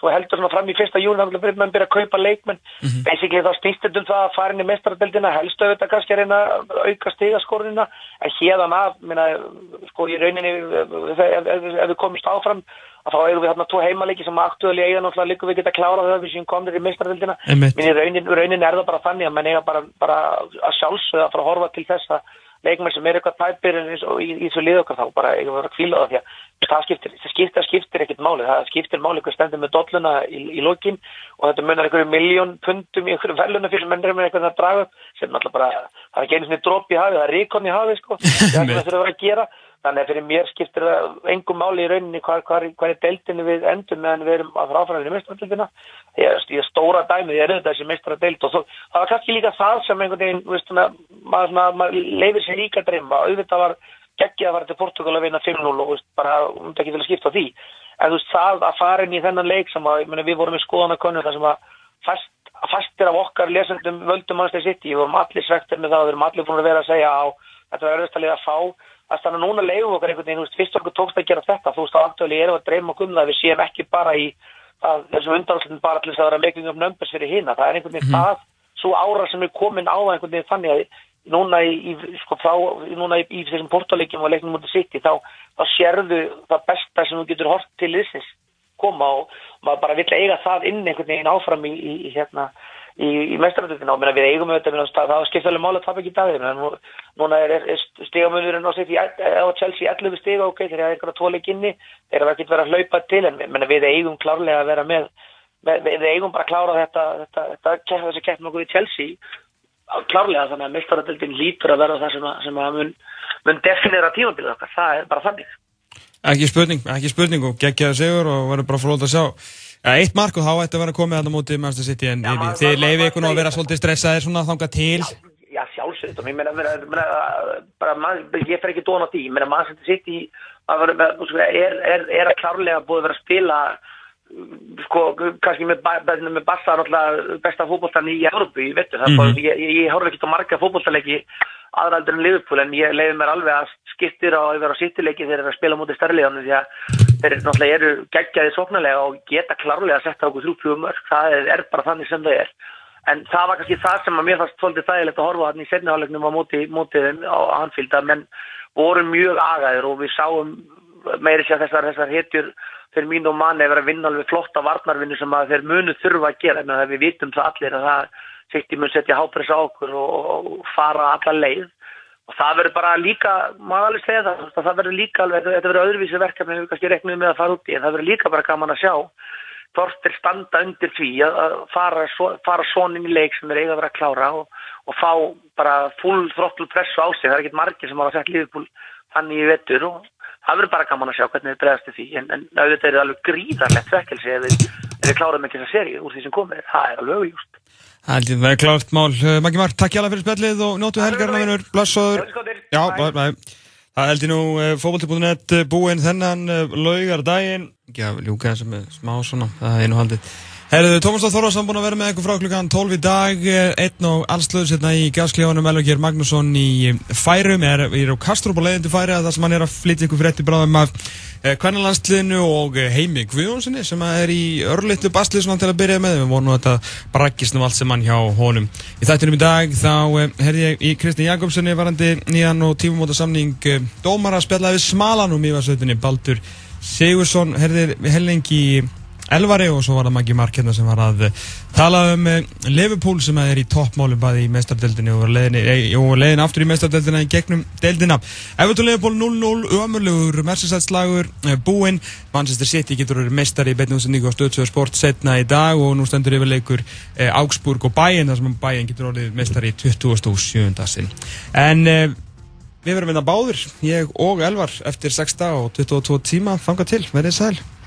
svo heldur svona fram í fyrsta júni þannig að byrja að kaupa leikmenn. Mm -hmm. Basically þá snýstum um það að fara inn í mestradeldina, helstu auðvitað kannski að reyna auka stigaskorðina, en hérðan af, minna, sko í rauninni, ef, ef, ef við komumst áfram að þá erum við hérna tvo heimalegi sem aktuáli eiga náttúrulega líka við geta klárað þegar við séum komnir í mistradildina minn í raunin, raunin er það bara þannig að mann eiga bara, bara að sjálfsögða að fara að horfa til þess að leikmenn sem er eitthvað tæpir í, í, í þessu liðokkar þá bara að vera að kvíla það því að það skiptir, það skiptir, skiptir ekkit máli. Það skiptir máli eitthvað stendur með dolluna í, í lokin og þetta munar einhverju miljón pundum í einhverju veluna fyrir mennir með eitthvað að draga sem náttúrulega bara, það er ekki einu svona dróp í hafi, það er ríkon í hafi sko, *laughs* það er það þurfa að gera. Þannig að fyrir mér skiptir það engum máli í rauninni hvað, hvað, hvað er deildinu við endum meðan við erum að fráfæra í mestradildina. Ég er stóra dæmið, ég er auðvitað þessi mestradeild og þó, það var kannski líka það sem einhvern veginn, geggið að fara til Portugal að vinna 5-0 og bara um ekki til að skipta því. En þú veist það að fara inn í þennan leik sem að, meni, við vorum í skoðanakonnu þar sem að fast, fastir af okkar lesendum völdum mannstæði sitt, ég vorum allir svektir með það við erum allir búin að vera að segja á þetta var örðustalið að fá þannig að núna leiðum okkar einhvern veginn, þú veist, fyrst okkur tókst að gera þetta, þú veist, á aktuáli erum við að dreyma okkur um það, við séum ekki bara í að, þessum undanhaldslutin bara þess að vera making of numbers fyrir hina, það er einhvern veginn -hmm. það, svo ára sem er komin á einhvern veginn þannig að núna í, í sko, frá, núna í, í þessum portaleggjum og leiknum mútið sitt, þá, þá sérðu það besta sem þú getur hort til þessins koma og maður bara vill eiga það inn einhvern veginn áfram í, í hérna í, í mestraröldinu og við eigum auðvitað það skipta alveg mála að tapa ekki dagir nú, núna er, er, stigamunurinn á sitt á Chelsea 11 stiga ok þegar það er einhverja tóleik inni þegar það getur verið að hlaupa til en menna, við eigum klárlega að vera með, með við eigum bara að klára þetta, þetta, þetta þessi keppn okkur í Chelsea klárlega þannig að mestraröldin lítur að vera það sem að, sem að mun, mun definera tímabilið okkar, það er bara þannig. Ekki spurning, ekki spurning og geggjaði sigur og verður bara fróð að sjá. Eitt mark og þá ætti að vera komið að það mútið Manchester City en þið leiði ykkur nú að vera svolítið stressaðir svona þanga til. Já, já sjálfsögðum, ég meina, bara, ég fer ekki dóna því, ég meina Manchester City er, er, er að klárlega búið að vera að spila, sko, kannski með, með Bassa náttúrulega besta fókbóltan í Európu, ég veit það, mm -hmm. ég, ég, ég horf ekki á marga fókbóltalegi aðraldur en Liverpool en ég leiði mér alveg að skiptir á að vera á sittileiki þegar það er að spila mútið stærleðanum því að þeir náttúrulega eru geggjaði sóknarlega og geta klárlega að setja okkur þrjúflugum örk, það er, er bara þannig sem það er. En það var kannski það sem að mér fannst svolítið þægilegt að horfa hann í setnihálegnum á mútið, á Anfield að menn voru mjög agaðir og við sáum meiri sér þessar, þessar hetjur fyrir mín og manni að vera að vinna alveg flotta varnarvinnu sem að þeir munu þurfa að gera. En við vitum það allir að það City mun setja hápress á okkur og, fara alla leið. Og það verður bara líka, maður alveg segja það, það verður líka alveg, þetta verður öðruvísi verkefni við kannski reknum með að fara út í en það verður líka bara gaman að sjá er standa undir því að fara, fara svona inn í leik sem er eiga að vera að klára og, og fá bara full throttle pressu á sig, það er ekkit margir sem hafa sett lífepól þannig í vettur og það verður bara gaman að sjá hvernig þið bregðast því en, en auðvitað er það alveg gríðarlegt svekkelsi ef við klárum ekki þessa séri úr því sem komið, það er alveg auðjúst Það er klárt mál. Eh, Maggi Mark, takk hjá það fyrir spjallið og nótu helgarna vinnur. Blessaður. Það held ég nú eh, fókbalti.net eh, búinn þennan laugardaginn. Já, ljúka þessum smá svona, það er nú haldið. Herðu, Tómas Þorvarsson búinn að vera með eitthvað frá klukkan 12 í dag, einn og allslöðs hérna í gasklíðanum, Elvar Magnússon í færum, er, er á Kastrup og leiðin til færi að það sem hann er að flytja ykkur eftir bráðum af Kvennalandsliðinu og Heimi Guðjónssoni sem er í örlittlu bastlið svona til að byrja með, við vorum nú þetta braggist um allt sem hann hjá honum. Í þættinum í dag þá herði ég í Kristinn Jakobssoni varandi nýjan og tímumóta samning dómar að spjalla við smalanum í varsveitinni, Baldur Sigursson, herðir hellingi Elvari og svo var það Maggi Mark hérna sem var að tala um eh, Liverpool sem er í toppmálum bæði í meistardeldinu og leiðin eh, aftur í meistardeldina í gegnum deldina. Everton Liverpool 0-0, ömurlegur Merseyside-slagur eh, búinn. Manchester City getur verið meistari í betnúsendíku á stöðsögur sport setna í dag og nú stendur yfirleikur Augsburg og Bayern þar sem Bayern getur verið meistari í 27. sinn. En við verðum vinna báður, ég og Elvar eftir 6 dag og 22 tíma. Fanga til, verðið sæl.